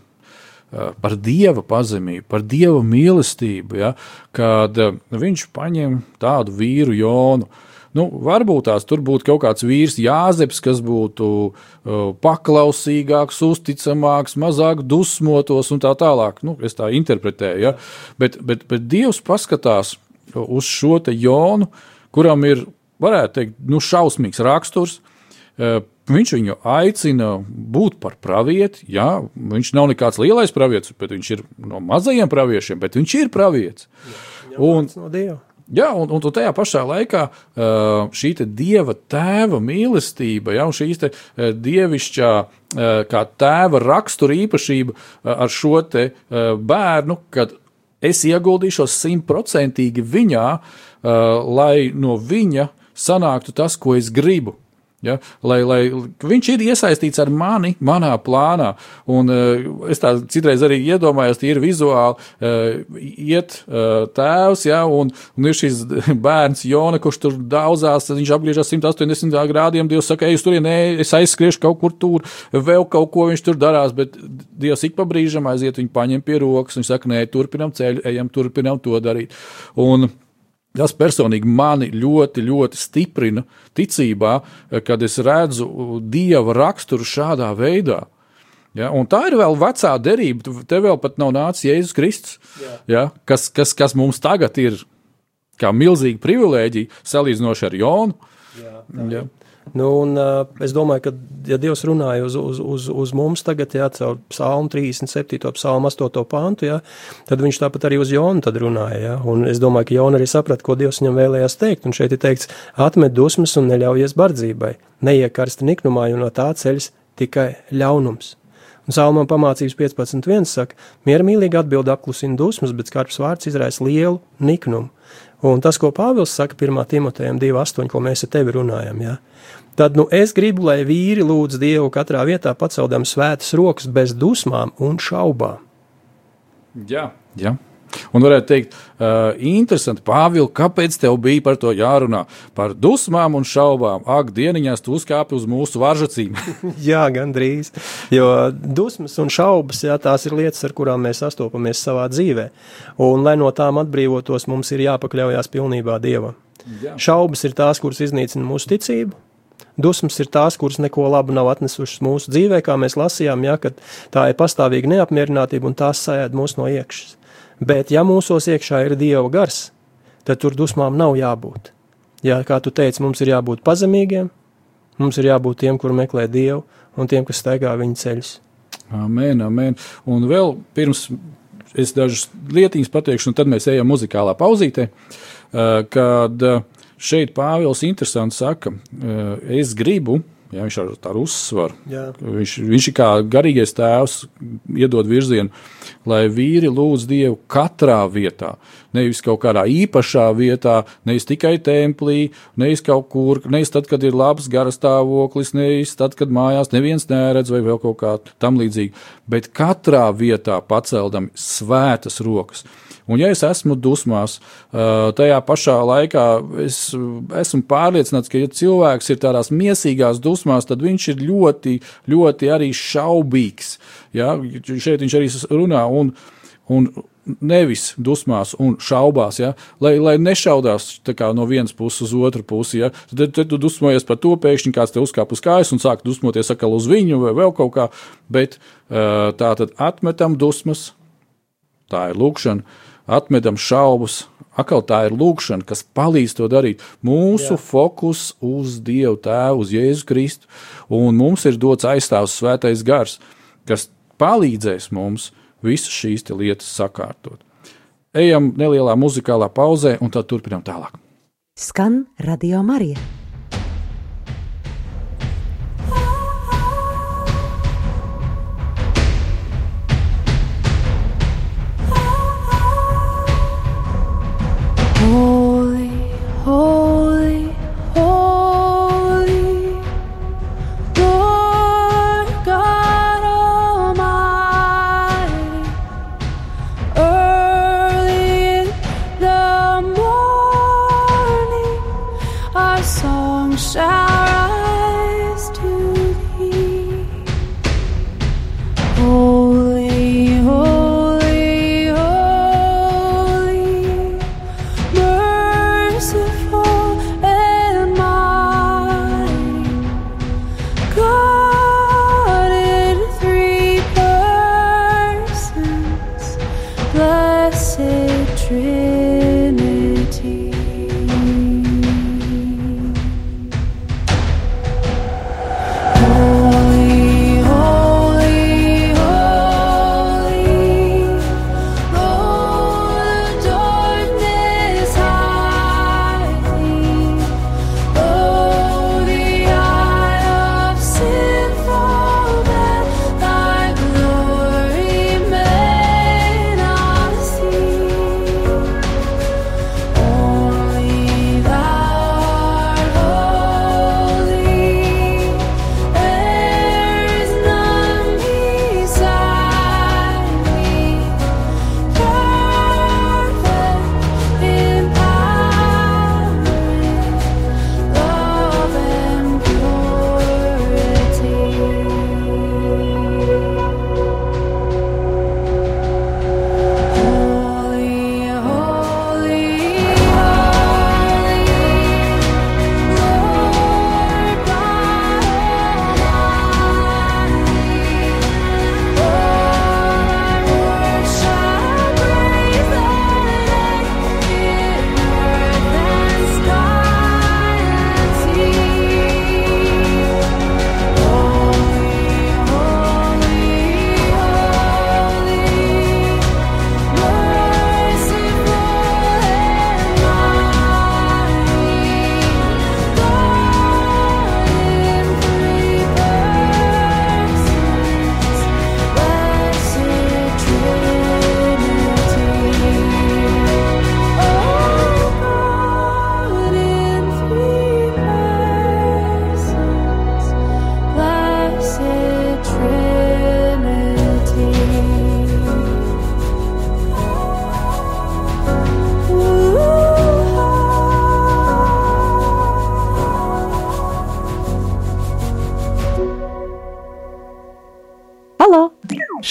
par dieva pazemību, par dieva mīlestību, ja, kad viņš paņem tādu vīru Jonu, uh, Nu, varbūt tās tur būtu kaut kāds vīrs, Jāzeps, kas būtu uh, paklausīgāks, uzticamāks, mazāk dusmotos un tā tālāk. Nu, es tā interpretēju. Ja? Bet, bet, bet Dievs paskatās uz šo te Jonu, kuram ir, varētu teikt, nu, šausmīgs raksturs. Uh, viņš viņu aicina būt par pravieti. Jā, viņš nav nekāds lielais pravietis, bet viņš ir no mazajiem praviešiem, bet viņš ir pravietis. Jā, un, no Dieva. Jā, un, un tajā pašā laikā šī dieva tēva mīlestība, ja, un šī dievišķā kā tēva rakstura īpašība ar šo bērnu, kad es ieguldīšos simtprocentīgi viņā, lai no viņa sanāktu tas, ko es gribu. Ja, lai, lai viņš ir iesaistīts ar mani, manā plānā. Un, uh, es tā citreiz arī iedomājos, ir vizuāli uh, iet uh, tēvs, ja, un, un ir šis [LAUGHS] bērns Jona, kurš tur daudzās, viņš apgriežas 180 grādiem. Dievs saka, ej, tur, nē, es aizskriešu kaut kur tur, vēl kaut ko viņš tur darās, bet Dievs ik pa brīžam aiziet, viņu paņem pie rokas, viņš saka, nē, turpinam ceļu, ejam, turpinam to darīt. Un, Tas personīgi mani ļoti, ļoti stiprina ticībā, kad es redzu dieva raksturu šādā veidā. Ja, un tā ir vēl vecā derība. Te vēl pat nav nācis Jēzus Kristus, ja, kas, kas, kas mums tagad ir kā milzīga privilēģija salīdzinoši ar Jonu. Jā, ja. Nu, un, es domāju, ka, ja Dievs runāja uz, uz, uz, uz mums tagad, jā, caur psalmu 37, psalmu 8 pantu, jā, tad viņš tāpat arī uz Jonu runāja. Jā, un es domāju, ka Jona arī saprata, ko Dievs viņam vēlējās teikt. Un šeit ir teikts, atmet dusmas un neļaujies bardzībai, neiekarsti niknumā, jo no tā ceļas tikai ļaunums. Un Salmām pamācības 15.1 saka, miermīlīgi atbild apklusina dusmas, bet skarbs vārds izraisa lielu niknumu. Un tas, ko Pāvils saka 1. Timotejam 2.8, ko mēs ar tevi runājam, ja? Tad nu, es gribu, lai vīri lūdz Dievu katrā vietā paceldam svētas rokas bez dusmām un šaubām. Jā, jā. Un varētu teikt, uh, interesanti, Pāvils, kāpēc tev bija par to jārunā? Par dusmām un šaubām. Ak, dieniņās tu uzkāpi uz mūsu varžacīm. [LAUGHS] [LAUGHS] jā, gandrīz. Jo dusmas un šaubas, jā, tās ir lietas, ar kurām mēs sastopamies savā dzīvē. Un, lai no tām atbrīvotos, mums ir jāpakļaujas pilnībā Dievam. Jā. Šaubas ir tās, kuras iznīcina mūsu ticību. Dusmas ir tās, kuras neko labu nav atnesušas mūsu dzīvē, kā mēs lasījām, ja, ka tā ir pastāvīga neapmierinātība un tās sajēd mūs no iekšas. Bet, ja mūsos iekšā ir dieva gars, tad tur dusmām nav jābūt. Jā, kā tu teici, mums ir jābūt pazemīgiem, mums ir jābūt tiem, kur meklē dievu, un tiem, kas staigā viņa ceļus. Amen, amen. Un vēl pirms es dažas lietiņas pateikšu, un tad mēs ejam muzikālā pauzītē, kad šeit Pāvils interesanti saka, es gribu, Ja, viņš ar tādu uzsvaru. Jā. Viņš, viņš ir kā garīgais tēvs, iedod virzienu, lai vīri lūdz Dievu katrā vietā. nevis kaut kādā īpašā vietā, nevis tikai templī, nevis kaut kur, nevis tad, kad ir labs garastāvoklis, nevis tad, kad mājās neviens neredz vai vēl kaut kā tam līdzīga, bet katrā vietā paceldam svētas rokas. Un, ja es esmu dusmās, tajā pašā laikā es esmu pārliecināts, ka, ja cilvēks ir tādās mīsīgās dusmās, tad viņš ir ļoti, ļoti arī šaubīgs. Ja? Šeit viņš arī runā. Un, un nevis dusmās un šaubās, ja? lai, lai nešaudās no vienas puses uz otru pusi. Ja? Tad, tad tu dusmojies par to, pēkšņi kāds te uzkāp uz kājas un sāk dusmoties atkal uz viņu vai vēl kaut kā. Bet tā tad atmetam dusmas, tā ir lūkšana atmetam šaubas. Atkal tā ir lūkšana, kas palīdz to darīt. Mūsu Jā. fokus uz Dievu Tēvu, uz Jēzu Kristu, un mums ir dots aizstāvs svētais gars, kas palīdzēs mums visas šīs lietas sakārtot. Ejam nelielā muzikālā pauzē, un tad turpinām tālāk. Skan Radio Marija.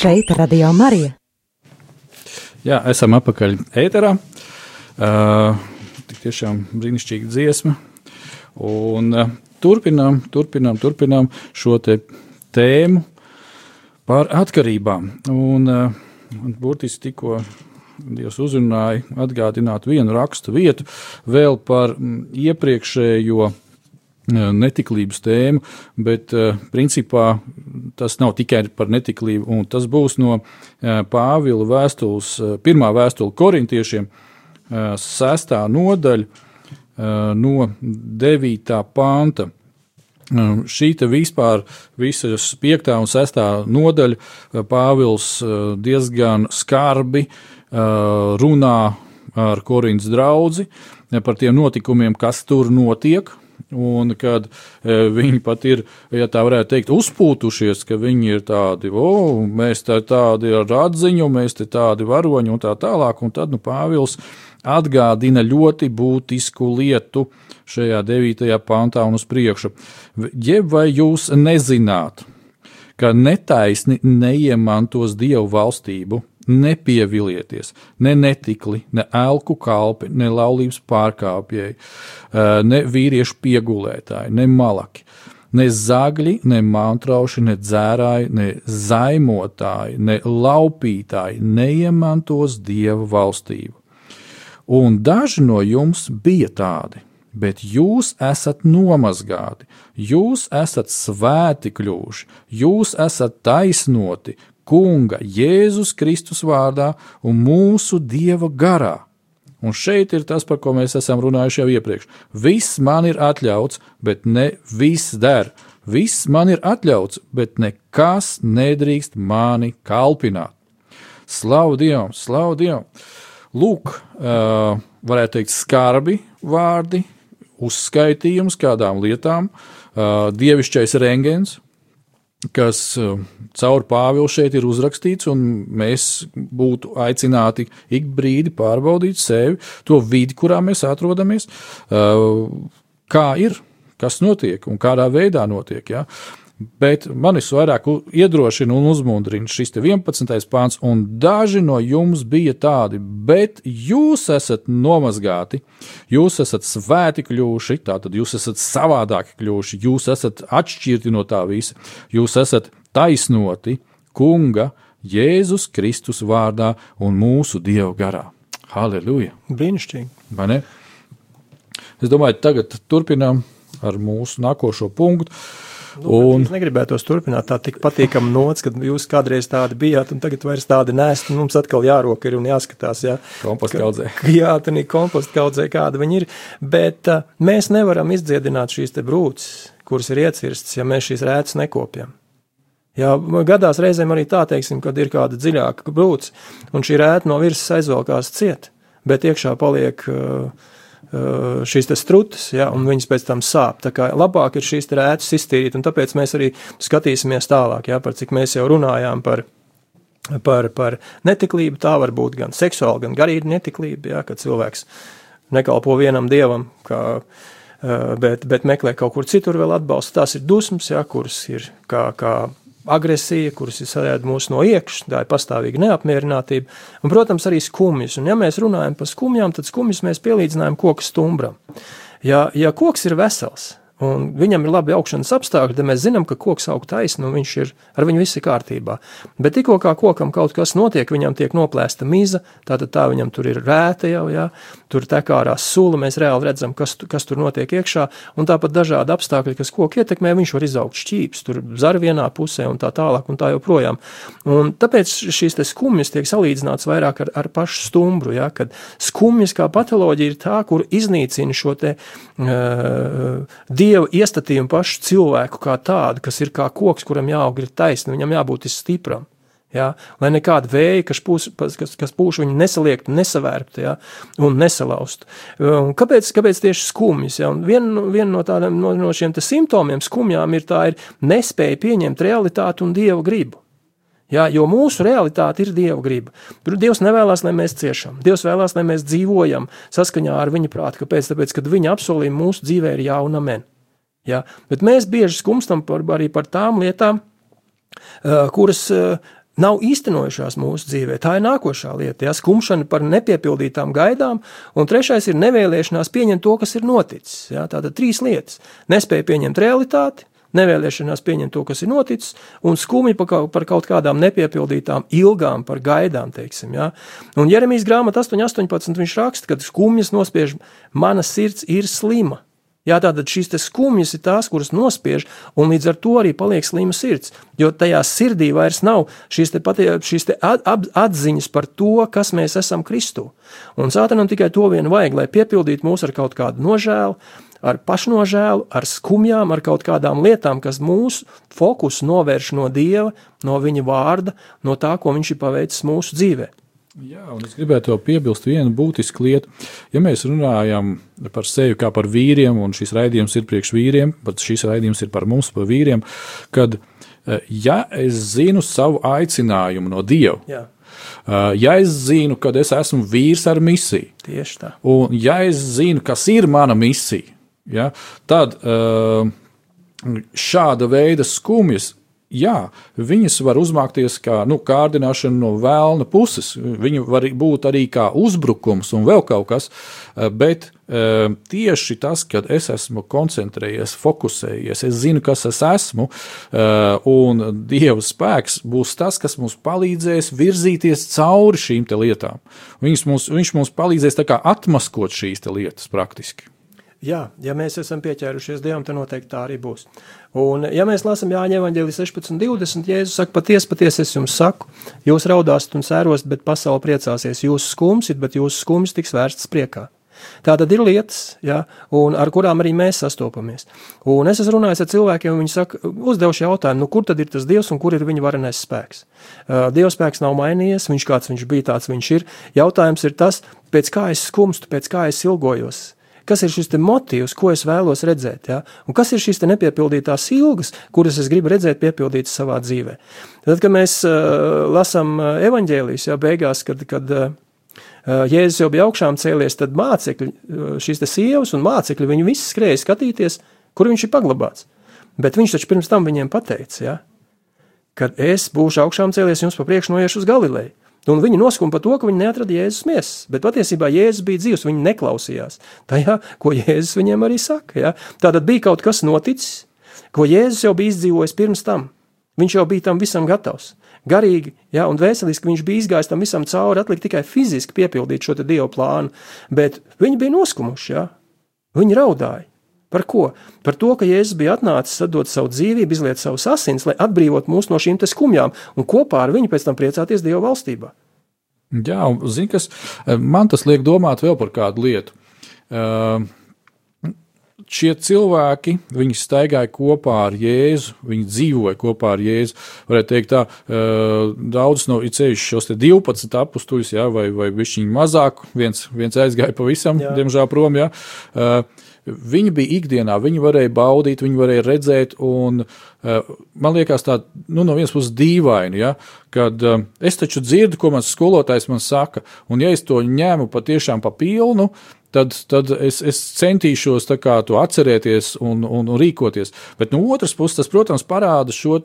Šeit Radio Marija. Jā, esam atpakaļ ēterā. Uh, tik tiešām brīnišķīga dziesma. Un uh, turpinām, turpinām, turpinām šo te tēmu par atkarībām. Un uh, burtiski tikko Dievs uzrunāja atgādināt vienu rakstu vietu vēl par iepriekšējo netiklības tēmu, bet principā tas nav tikai par netiklību, un tas būs no Pāvila vēstules, pirmā vēstule korintiešiem, sestā nodaļa no devītā panta. Šī vispār visas piektā un sestā nodaļa Pāvils diezgan skarbi runā ar Korintas draugu, par tiem notikumiem, kas tur notiek. Un kad e, viņi pat ir, ja tā varētu teikt, uzpūtušies, ka viņi ir tādi, o, mēs tā, tādi ar atziņu, mēs te tādi varoņi un tā tālāk. Un tad nu, Pāvils atgādina ļoti būtisku lietu šajā 9. pantā un uz priekšu. Jeb vai jūs nezināt, ka netaisni neiemantos Dievu valstību, nepievilieties, ne netikli, ne elku kalpi, ne laulības pārkāpēji, ne vīriešu piegulētāji, ne malaki, ne zagļi, ne mantrauši, ne dzērāji, ne zaimotāji, ne laupītāji neiemantos Dieva valstību. Un daži no jums bija tādi, bet jūs esat nomazgāti, jūs esat svēti kļuvuši, jūs esat taisnoti, Kunga Jēzus Kristus vārdā un mūsu Dieva garā. Un šeit ir tas, par ko mēs esam runājuši jau iepriekš. Viss man ir atļauts, bet ne viss der. Viss man ir atļauts, bet nekas nedrīkst mani kalpināt. Slavu Dievam, slavu Dievam! Lūk, uh, varētu teikt, skarbi vārdi, uzskaitījums kādām lietām, uh, dievišķais rengens, kas uh, caur Pāvilu šeit ir uzrakstīts, un mēs būtu aicināti ik brīdi pārbaudīt sevi, to vidi, kurā mēs atrodamies, uh, kā ir, kas notiek un kādā veidā notiek. Ja? Bet man visvairāk iedrošina un uzmundrina šis 11. pāns, un daži no jums bija tādi, bet jūs esat nomazgāti, jūs esat svēti kļuvuši, tātad jūs esat savādāki kļuvuši, jūs esat atšķirti no tā visa, jūs esat taisnoti Kunga, Jēzus Kristus vārdā un mūsu Dieva garā. Halleluja! Brīnišķīgi! Es domāju, tagad turpinām ar mūsu nākošo punktu. Nu, un... Es negribētu tos turpināt tā tik patīkami nots, kad jūs kādreiz tādi bijāt, un tagad vairs tādi nēst. Mums atkal jāroka ir un jāskatās, jā. Kompostu kaudzē. [LAUGHS] Jā, tad ir kompostu kaudzē, kāda viņi ir. Bet uh, mēs nevaram izdziedināt šīs te brūces, kuras ir iecirstas, ja mēs šīs rētas nekopjam. Jā, gadās reizēm arī tā, teiksim, kad ir kāda dziļāka brūce, un šī rēta no virsmas aizvelkās ciet, bet iekšā paliek uh, šīs strutas, ja, un viņas pēc tam sāp. Tā kā labāk ir šīs rētas iztīrīt, un tāpēc mēs arī skatīsimies tālāk, ja, par cik mēs jau runājām par, par, par netiklību. Tā var būt gan seksuāla, gan garīga netiklība, ja, kad cilvēks nekalpo vienam dievam, kā, bet, bet meklē kaut kur citur vēl atbalstu. Tās ir dusmas, ja, kuras ir kā, kā agresija, kuras ir sajēta mūsu no iekšas, tā ir pastāvīga neapmierinātība, un, protams, arī skumjas. Un, ja mēs runājam par skumjām, tad skumjas mēs pielīdzinājam koku stumbram. Ja, ja koks ir vesels, un viņam ir labi augšanas apstākļi, tad mēs zinām, ka koks aug taisni un viņš ir ar viņu viss ir kārtībā. Bet tikko kā kokam kaut kas notiek, viņam tiek noplēsta miza, tātad tā viņam tur ir rēta jau, jā, tur tek ārā sula, mēs reāli redzam, kas, kas tur notiek iekšā, un tāpat dažādi apstākļi, kas koku ietekmē, viņš var izaugt šķīps, tur zar vienā pusē un tā tālāk un tā joprojām. Un tāpēc šīs te skumjas tiek salīdzināts vairāk ar, ar pašu stumbru, jā, kad skumjas kā patoloģija ir tā, kur iznīcina šo te uh, Dieva iestatījumu pašu cilvēku kā tādu, kas ir kā koks, kuram jāaug ir taisni, viņam jābūt stipram. Ja, lai nekāda vēja, kas pūš, kas, kas pūš viņu nesaliektu, nesavērptu ja, un nesalaustu. Un kāpēc, kāpēc tieši skumjas? Ja? Viena vien no, tādiem, no, no šiem simptomiem skumjām ir tā ir nespēja pieņemt realitāti un dieva gribu. Ja, jo mūsu realitāte ir Dieva griba. Dievs nevēlas, lai mēs ciešam. Dievs vēlās, lai mēs dzīvojam saskaņā ar viņa prātu. Kāpēc? Tāpēc, ka viņa apsolījumi mūsu dzīvē ir jā un amen. Ja? Bet mēs bieži skumstam par, arī par tām lietām, uh, kuras uh, nav īstenojušās mūsu dzīvē. Tā ir nākošā lieta. Ja? Skumšana par nepiepildītām gaidām, un trešais ir nevēlēšanās pieņemt to, kas ir noticis. Ja? Tātad trīs lietas - nespēja pieņemt realitāti, nevēlēšanās pieņemt to, kas ir noticis, un skumji par kaut, par kaut kādām nepiepildītām ilgām, par gaidām, teiksim. Ja? Un Jeremijas grāmata 8.18. viņš raksta, ka skumjas nospiež, mana sirds ir slima. Jā, tātad šīs skumjas ir tās, kuras nospiež, un līdz ar to arī paliek slima sirds. Jo tajā sirdī vairs nav šīs, te patie, šīs te atziņas par to, kas mēs esam Kristū. Un Sātanam tikai to vien vajag, lai piepildītu mūs ar kaut kādu nožēlu, ar pašnožēlu, ar skumjām, ar kaut kādām lietām, kas mūsu fokusu novērš no Dieva, no Viņa vārda, no tā, ko Viņš ir paveicis mūsu dzīvē. Jā, un es gribētu vēl piebilst vienu būtisku lietu. Ja mēs runājam par sevi kā par vīriem, un šis raidījums ir priekš vīriem, pat šis raidījums ir par mums, par vīriem, kad eh, ja es zinu savu aicinājumu no Dieva, Jā, eh, ja es zinu, ka es esmu vīrs ar misiju, tieši tā. un ja es zinu, kas ir mana misija, ja, tad eh, šāda veida skumjas Jā, viņas var uzmākties kā nu, kārdināšana no vēlna puses. Viņa var būt arī kā uzbrukums un vēl kaut kas, eh, bet e, tieši tas, kad es esmu koncentrējies, fokusējies, es zinu, kas es esmu, e, un Dieva spēks būs tas, kas mums palīdzēs virzīties cauri šīm lietām. Mums, viņš mums palīdzēs atmaskot šīs lietas praktiski. Jā, ja mēs esam pieķērušies Dievam, tad noteikti tā arī būs. Un, ja mēs lasām Jāņa Evanģēlī 16, 20, Jēzus saka, patiesi, patiesi es jums saku, jūs raudāsiet un sērosiet, bet pasaule priecāsies. Jūs skumsiet, bet jūsu skums tiks vērstas priekā. Tā tad ir lietas, ja, ar kurām arī mēs sastopamies. Un es esmu runājis ar cilvēkiem, un viņi saka, uzdevuši jautājumu, nu, kur tad ir tas Dievs un kur ir viņa varenais spēks. Uh, Dieva spēks nav mainījies, viņš kāds viņš bija, tāds viņš ir. Jautājums ir tas, pēc kā es skumstu, pēc kā es ilgojos kas ir šis motīvs, ko es vēlos redzēt, ja? un kas ir šīs nepiepildītās ilgas, kuras es gribu redzēt piepildītas savā dzīvē. Tad, kad mēs uh, lasām evaņģēlijas, ja beigās, kad, kad uh, Jēzus jau bija augšām cēlies, tad mācekļi, šīs sievas un mācekļi, viņi visi skrēja skatīties, kur viņš ir paglabāts. Bet viņš taču pirms tam viņiem pateica, ja? kad es būšu augšām cēlies, jums pa priekšu noiešu uz Galileju. Un viņi noskuma par to, ka viņi neatrada Jēzus miesas, bet patiesībā Jēzus bija dzīvs, viņi neklausījās tajā, ko Jēzus viņiem arī saka. Ja? Tātad bija kaut kas noticis, ko Jēzus jau bija izdzīvojis pirms tam. Viņš jau bija tam visam gatavs. Garīgi ja, un vēseliski viņš bija izgājis tam visam cauri, atlika tikai fiziski piepildīt šo dievu plānu, bet viņi bija noskumuši. Ja? Viņi raudāja. Par ko? Par to, ka Jēzus bija atnācis atdot savu dzīvību, izliet savus asins, lai atbrīvotu mūs no šīm skumjām, un kopā ar viņu pēc tam priecāties Dieva valstībā. Jā, un zini, kas man tas liek domāt vēl par kādu lietu. Uh, šie cilvēki, viņi staigāja kopā ar Jēzu, viņi dzīvoja kopā ar Jēzu. Varētu teikt, tā daudz no ceļš šos 12 apstuļus, ja, vai, vai viņi mazāk, viens, viens aizgāja pavisam, jā. diemžēl prom. Ja. Viņi bija ikdienā, viņi varēja baudīt, viņi varēja redzēt, un uh, man liekas, tā nu, no vienas puses dīvaini, ja, kad uh, es taču dzirdu, ko mans skolotājs man saka, un ja es to ņēmu patiešām pa pilnu, tad, tad es, es centīšos kā, to atcerēties un, un, un rīkoties. Bet no otras puses, tas, protams, parāda šo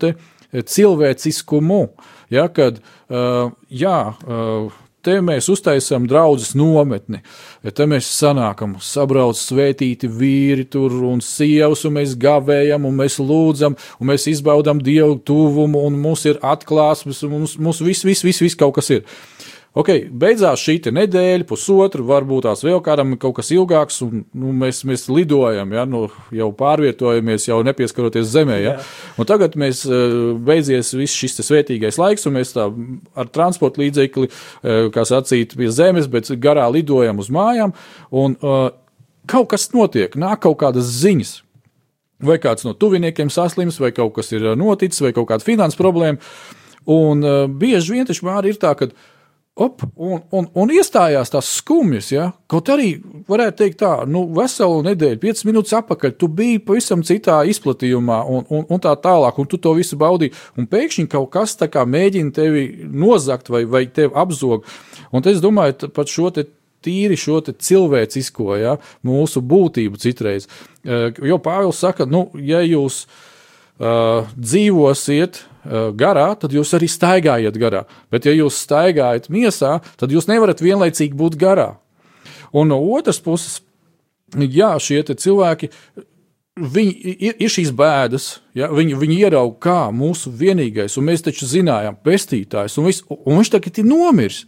cilvēciskumu, ja, kad uh, jā, uh, Te mēs uztaisām draugus nometni, te mēs sanākam, sabrauc svētīti vīri tur un sievas, un mēs gavējam, un mēs lūdzam, un mēs izbaudām dievu tuvumu, un mums ir atklāsmes, un mums, mums viss, viss, viss, viss kaut kas ir. Ok, beidzās šī nedēļa, pusotra, varbūt tās vēl kādam kaut kas ilgāks, un nu, mēs, mēs lidojam, ja, nu, jau pārvietojamies, jau nepieskaroties zemē. Ja. Un tagad mēs eh, beidzies viss šis svētīgais laiks, un mēs tā ar transporta līdzekli, eh, kā sacīt, pie zemes, bet garā lidojam uz mājām, un uh, kaut kas notiek, nāk kaut kādas ziņas. Vai kāds no tuviniekiem saslims, vai kaut kas ir noticis, vai kaut kāda finanses problēma. Un uh, bieži vien taču māri ir tā, ka Op, un, un, un iestājās tās skumjas, ja? kaut arī varētu teikt, tā, nu, veselu nedēļu, 5 minūtes atpakaļ, tu biji pavisam citā izplatījumā, un, un, un tā tālāk, un tu to visu baudīji, un pēkšņi kaut kas tā kā mēģina tevi nozagt vai, vai tevi apzog. Un es domāju par šo te tīri šo cilvēcisko, ja, mūsu būtību citreiz. Jo Pāvils saka, nu, ja jūs uh, dzīvosiet Eh, garā, tad jūs arī staigājat garā. Bet, ja jūs staigājat miesā, tad jūs nevarat vienlaicīgi būt garā. Un no otras puses, jā, šie cilvēki. Viņi ir, ir šīs bēdas, ja, viņi, viņi ieraudzīja, kā mūsu vienīgais, un mēs taču zinājām, pestītājs, un, vis, un viņš tagad ir nomiris.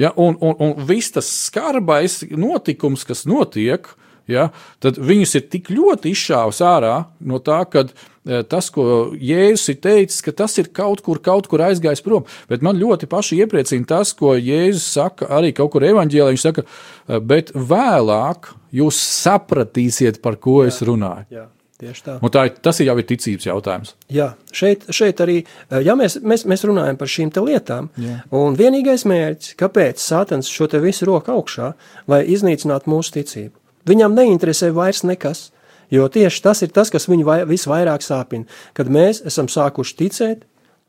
Ja, un, un, un viss tas skarbais notikums, kas notiek, ja, tad viņus ir tik ļoti izšāvis ārā no tā, ka Eh, tas, ko Jēzus ir teicis, ka tas ir kaut kur, kaut kur aizgājis prom. Bet man ļoti paši iepriecina tas, ko Jēzus saka arī kaut kur evanģēlī. Viņš saka, eh, bet vēlāk jūs sapratīsiet, par ko jā, es runāju. Jā. Tieši tā. Un tā ir, tas ir jau ir ticības jautājums. Jā, šeit, šeit arī, eh, ja mēs, mēs, mēs runājam par šīm lietām, Jā. un vienīgais mērķis, kāpēc Sātans šo te visu roku augšā, lai iznīcinātu mūsu ticību. Viņam neinteresē vairs nekas, jo tieši tas ir tas, kas viņu vai, visvairāk sāpina, kad mēs esam sākuši ticēt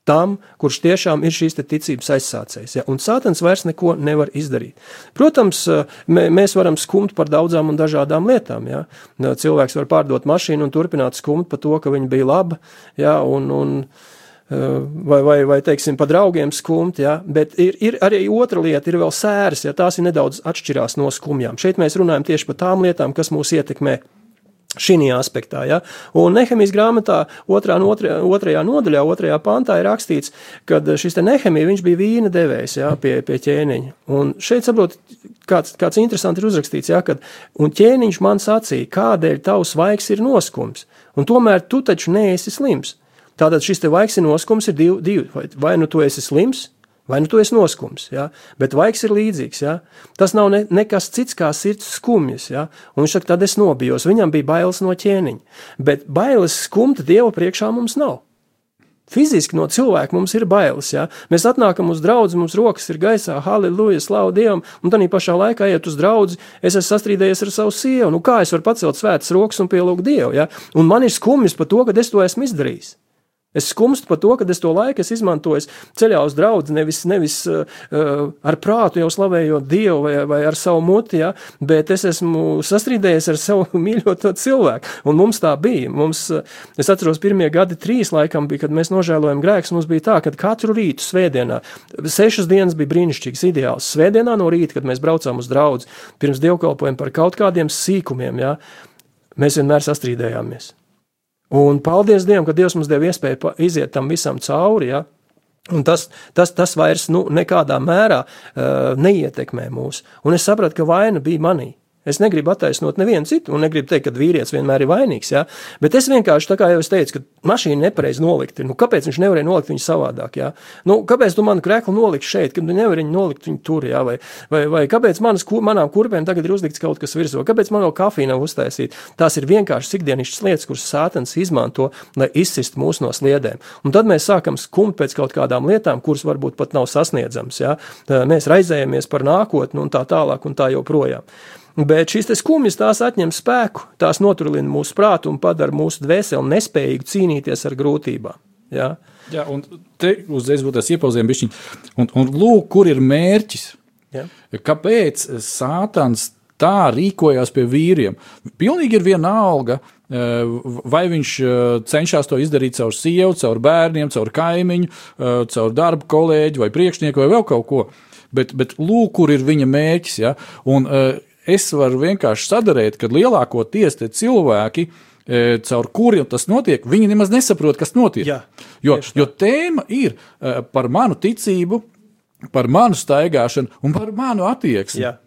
tam, kurš tiešām ir šīs ticības aizsācējs. Ja? Un Sātans vairs neko nevar izdarīt. Protams, eh, mē, mēs varam skumt par daudzām un dažādām lietām. Ja? Cilvēks var pārdot mašīnu un turpināt skumt par to, ka viņa bija laba. Ja? Un, un, eh, Vai, vai, vai teiksim, pa draugiem skumt, ja? bet ir, ir arī otra lieta, ir vēl sēras, ja tās ir nedaudz atšķirās no skumjām. Šeit mēs runājam tieši par tām lietām, kas mūs ietekmē šī aspektā. Ja? Un Nehemijas grāmatā, otrā, otrajā, otrajā nodaļā, otrajā pantā ir rakstīts, ka šis Nehemija bija vīna devējs ja, pie, pie ķēniņa. Un šeit saprot, kāds, kāds interesants ir uzrakstīts, ja, kad, ķēniņš man sacīja, kādēļ tavs vaigs ir noskums, un tomēr tu taču neesi slims. Tātad šis te vaigs ir noskums ir divi, divi. Vai, vai nu tu esi slims, Vai nu tu esi noskums, ja? bet vaigs ir līdzīgs. Ja? Tas nav ne, nekas cits kā sirds skumjas. Ja? Un viņš saka, tad es nobijos. Viņam bija bailes no ķēniņa. Bet bailes skumta Dieva priekšā mums nav. Fiziski no cilvēka mums ir bailes. Ja? Mēs atnākam uz draugu, mums rokas ir gaisā, halleluja, slavu Dievam, un tad pašā laikā iet uz draugu. Es esmu sastrīdējies ar savu sievu. Nu, kā es varu pacelt svētas rokas un pielūgt Dievu? Ja? Un man ir skumjas par to, ka es to esmu izdarījis. Es skumstu par to, ka es to laiku esmu izmantojis ceļā uz draugu, nevis, nevis uh, ar prātu jau slavējot Dievu vai, vai ar savu muti, ja, bet es esmu sastrīdējies ar savu [LAUGHS] mīļoto cilvēku. Un mums tā bija. Mums, es atceros, pirmie gadi, trīs laikam bija, kad mēs nožēlojam grēkus. Mums bija tā, ka katru rītu, svētdienā, sešas dienas bija brīnišķīgs, ideāls. Svētdienā no rīta, kad mēs braucām uz draugu, pirms dievkalpojuma par kaut kādiem sīkumiem, ja, mēs vienmēr sastrīdējāmies. Un paldies Dievam, ka Dievs mums deva iespēju iziet tam visam cauri. Ja? Un tas, tas, tas vairs nu, nekādā mērā uh, neietekmē mūs. Un es sapratu, ka vaina bija manī. Es negribu attaisnot nevienu citu, un negribu teikt, ka vīrietis vienmēr ir vainīgs. Ja? Bet es vienkārši, tā kā jau teicu, ka mašīna nepareizi nolikta. Nu, kāpēc viņš nevarēja nolikt viņu savādāk? Ja? Nu, kāpēc tu manu krēklu noliksi šeit, kad nevari viņu nolikt viņu tur? Ja? Vai, vai, vai kāpēc manas, manām kurpēm tagad ir uzlikts kaut kas virsū? Kāpēc man vēl kafija nav uztaisīta? Tās ir vienkārši ikdienišķas lietas, kuras sātens izmanto, lai izsist mūs no sliedēm. Un tad mēs sākam skumt pēc kaut kādām lietām, kuras varbūt pat nav sasniedzamas. Ja? Mēs raizējamies par nākotni un tā tālāk un tā joprojām. Bet šīs skumjas tās atņem spēku, tās noturlina mūsu prātu un padara mūsu dvēseli nespējīgu cīnīties ar grūtībām. Ja? Jā, un te uzreiz būtu tas iepauzījums, bišķiņ. Un, un lūk, kur ir mērķis. Ja? Kāpēc Sātans tā rīkojās pie vīriem? Pilnīgi ir viena alga. Eh, vai viņš eh, cenšas to izdarīt caur sievu, caur bērniem, caur kaimiņu, eh, caur darba kolēģi vai priekšnieku vai vēl kaut ko. Bet, bet lūk, kur ir viņa mērķis. Ja? Un, uh, es varu vienkārši sadarīt, ka lielākoties tie cilvēki, e, caur kuriem tas notiek, viņi nemaz nesaprot, kas notiek. Jā, jo, jo tēma ir e, par manu ticību, par manu staigāšanu un par manu attieksmi. Jā.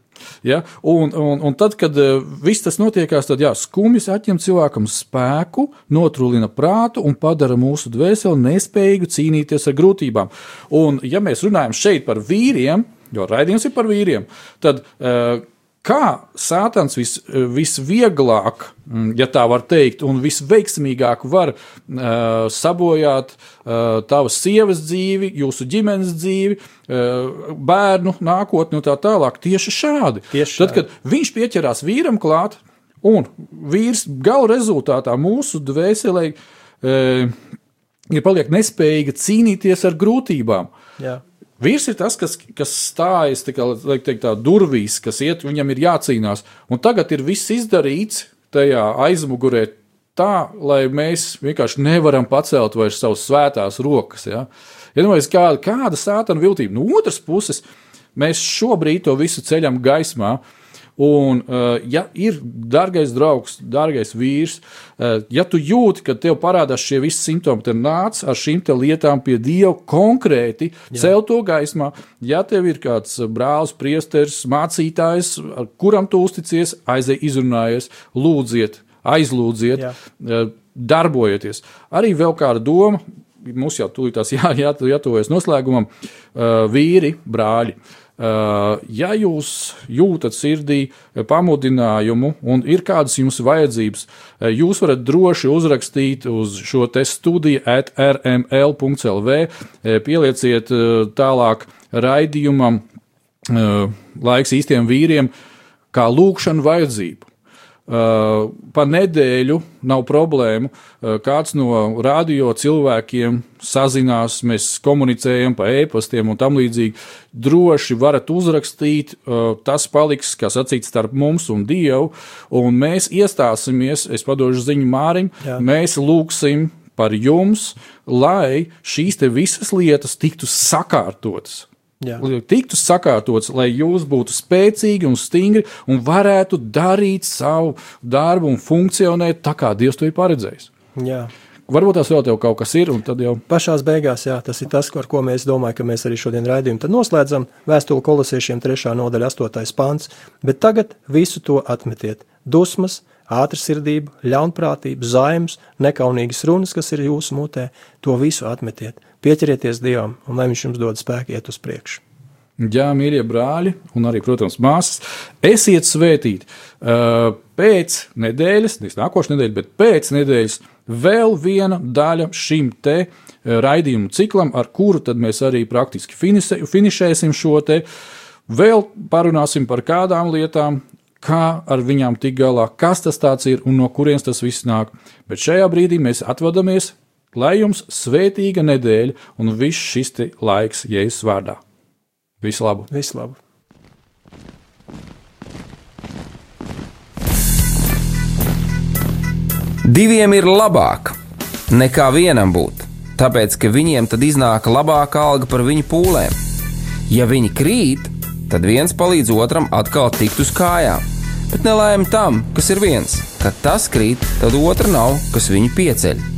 Ja? Un, un, un tad, kad uh, viss tas notiekās, tad jā, skumjas atņem cilvēkam spēku, notrūlina prātu un padara mūsu dvēseli nespējīgu cīnīties ar grūtībām. Un, ja mēs runājam šeit par vīriem, jo raidījums ir par vīriem, tad uh, kā Sātans vis, visvieglāk, mm, ja tā var teikt, un visveiksmīgāk var uh, sabojāt uh, tavas sievas dzīvi, jūsu ģimenes dzīvi, uh, bērnu nākotni un tā tālāk. Tieši šādi. Tieši šādi. Tad, kad viņš pieķerās vīram klāt, un vīrs gala rezultātā mūsu dvēselē uh, ir paliek nespējīga cīnīties ar grūtībām. Jā. Vīrs ir tas, kas, kas stājas kā, teikt, tā, durvīs, kas iet, viņam ir jācīnās. Un tagad ir viss izdarīts tajā aizmugurē tā, lai mēs vienkārši nevaram pacelt vairs savas svētās rokas. Ja? Iedomājieties, ja kāda, kāda sātana viltība. No otras puses, mēs šobrīd to visu ceļam gaismā. Un, uh, ja ir dārgais draugs, dārgais vīrs, uh, ja tu jūti, ka tev parādās šie visi simptomi, tad nāc ar šīm lietām pie Dieva konkrēti, Jā. cel to gaismā. Ja tev ir kāds brālis, priesteris, mācītājs, kuram tu uzticies, aizej, izrunājies, lūdziet, aizlūdziet, Jā. Uh, darbojieties. Arī vēl kāda doma. Mums jau tūlīt tās jā, jā, jātuvojas noslēgumam. Vīri, brāļi. Uh, ja jūs jūtat sirdī pamudinājumu un ir kādas jums vajadzības, uh, jūs varat droši uzrakstīt uz šo te studiju at rml.lv, uh, pielieciet tālāk raidījumam laiks īstiem vīriem kā lūkšanu vajadzību. Uh, pa nedēļu nav problēmu. Uh, kāds no radio cilvēkiem sazinās, mēs komunicējam pa e-pastiem un tam līdzīgi. Droši varat uzrakstīt, uh, tas paliks, kā sacīts, starp mums un Dievu, un mēs iestāsimies, es padošu ziņu Mārim, Jā. mēs lūgsim par jums, lai šīs visas lietas tiktu sakārtotas. Jā. tiktu sakārtots, lai jūs būtu spēcīgi un stingri un varētu darīt savu darbu un funkcionēt tā, kā Dievs to ir paredzējis. Jā. Varbūt tas vēl kaut kas ir, un tad jau. Pašās beigās, jā, tas ir tas, ar ko mēs domājam, ka mēs arī šodien raidījumu tad noslēdzam. Vēstuli kolosiešiem 3. nodaļa 8. pāns, bet tagad visu to atmetiet. Dusmas, ātrsirdību, ļaunprātību, zaimus, nekaunīgas runas, kas ir jūsu mutē, to visu atmetiet. Pieķerieties Dievam, un lai Viņš jums dod spēku iet uz priekšu. Jā, mīļie brāļi, un arī, protams, māsas, esiet svētīti. Pēc nedēļas, nevis nākošais nedēļa, bet pēc nedēļas vēl viena daļa šim te raidījumu ciklam, ar kuru mēs arī praktiski finišēsim šo te. Vēl parunāsim par kādām lietām, kā ar viņām tikt galā, kas tas ir un no kurienes tas viss nāk. Bet šajā brīdī mēs atvadamies, lai jums svētīga nedēļa un viss šis laiks Jēzus vārdā. Visu labu! Visu labu. Diviem ir labāk nekā vienam būt, tāpēc ka viņiem tad iznāk labāka alga par viņu pūlēm. Ja viņi krīt, tad viens palīdz otram atkal tikt uz kājām. Bet nelēma tam, kas ir viens, kad tas krīt, tad otra nav, kas viņu pieceļ.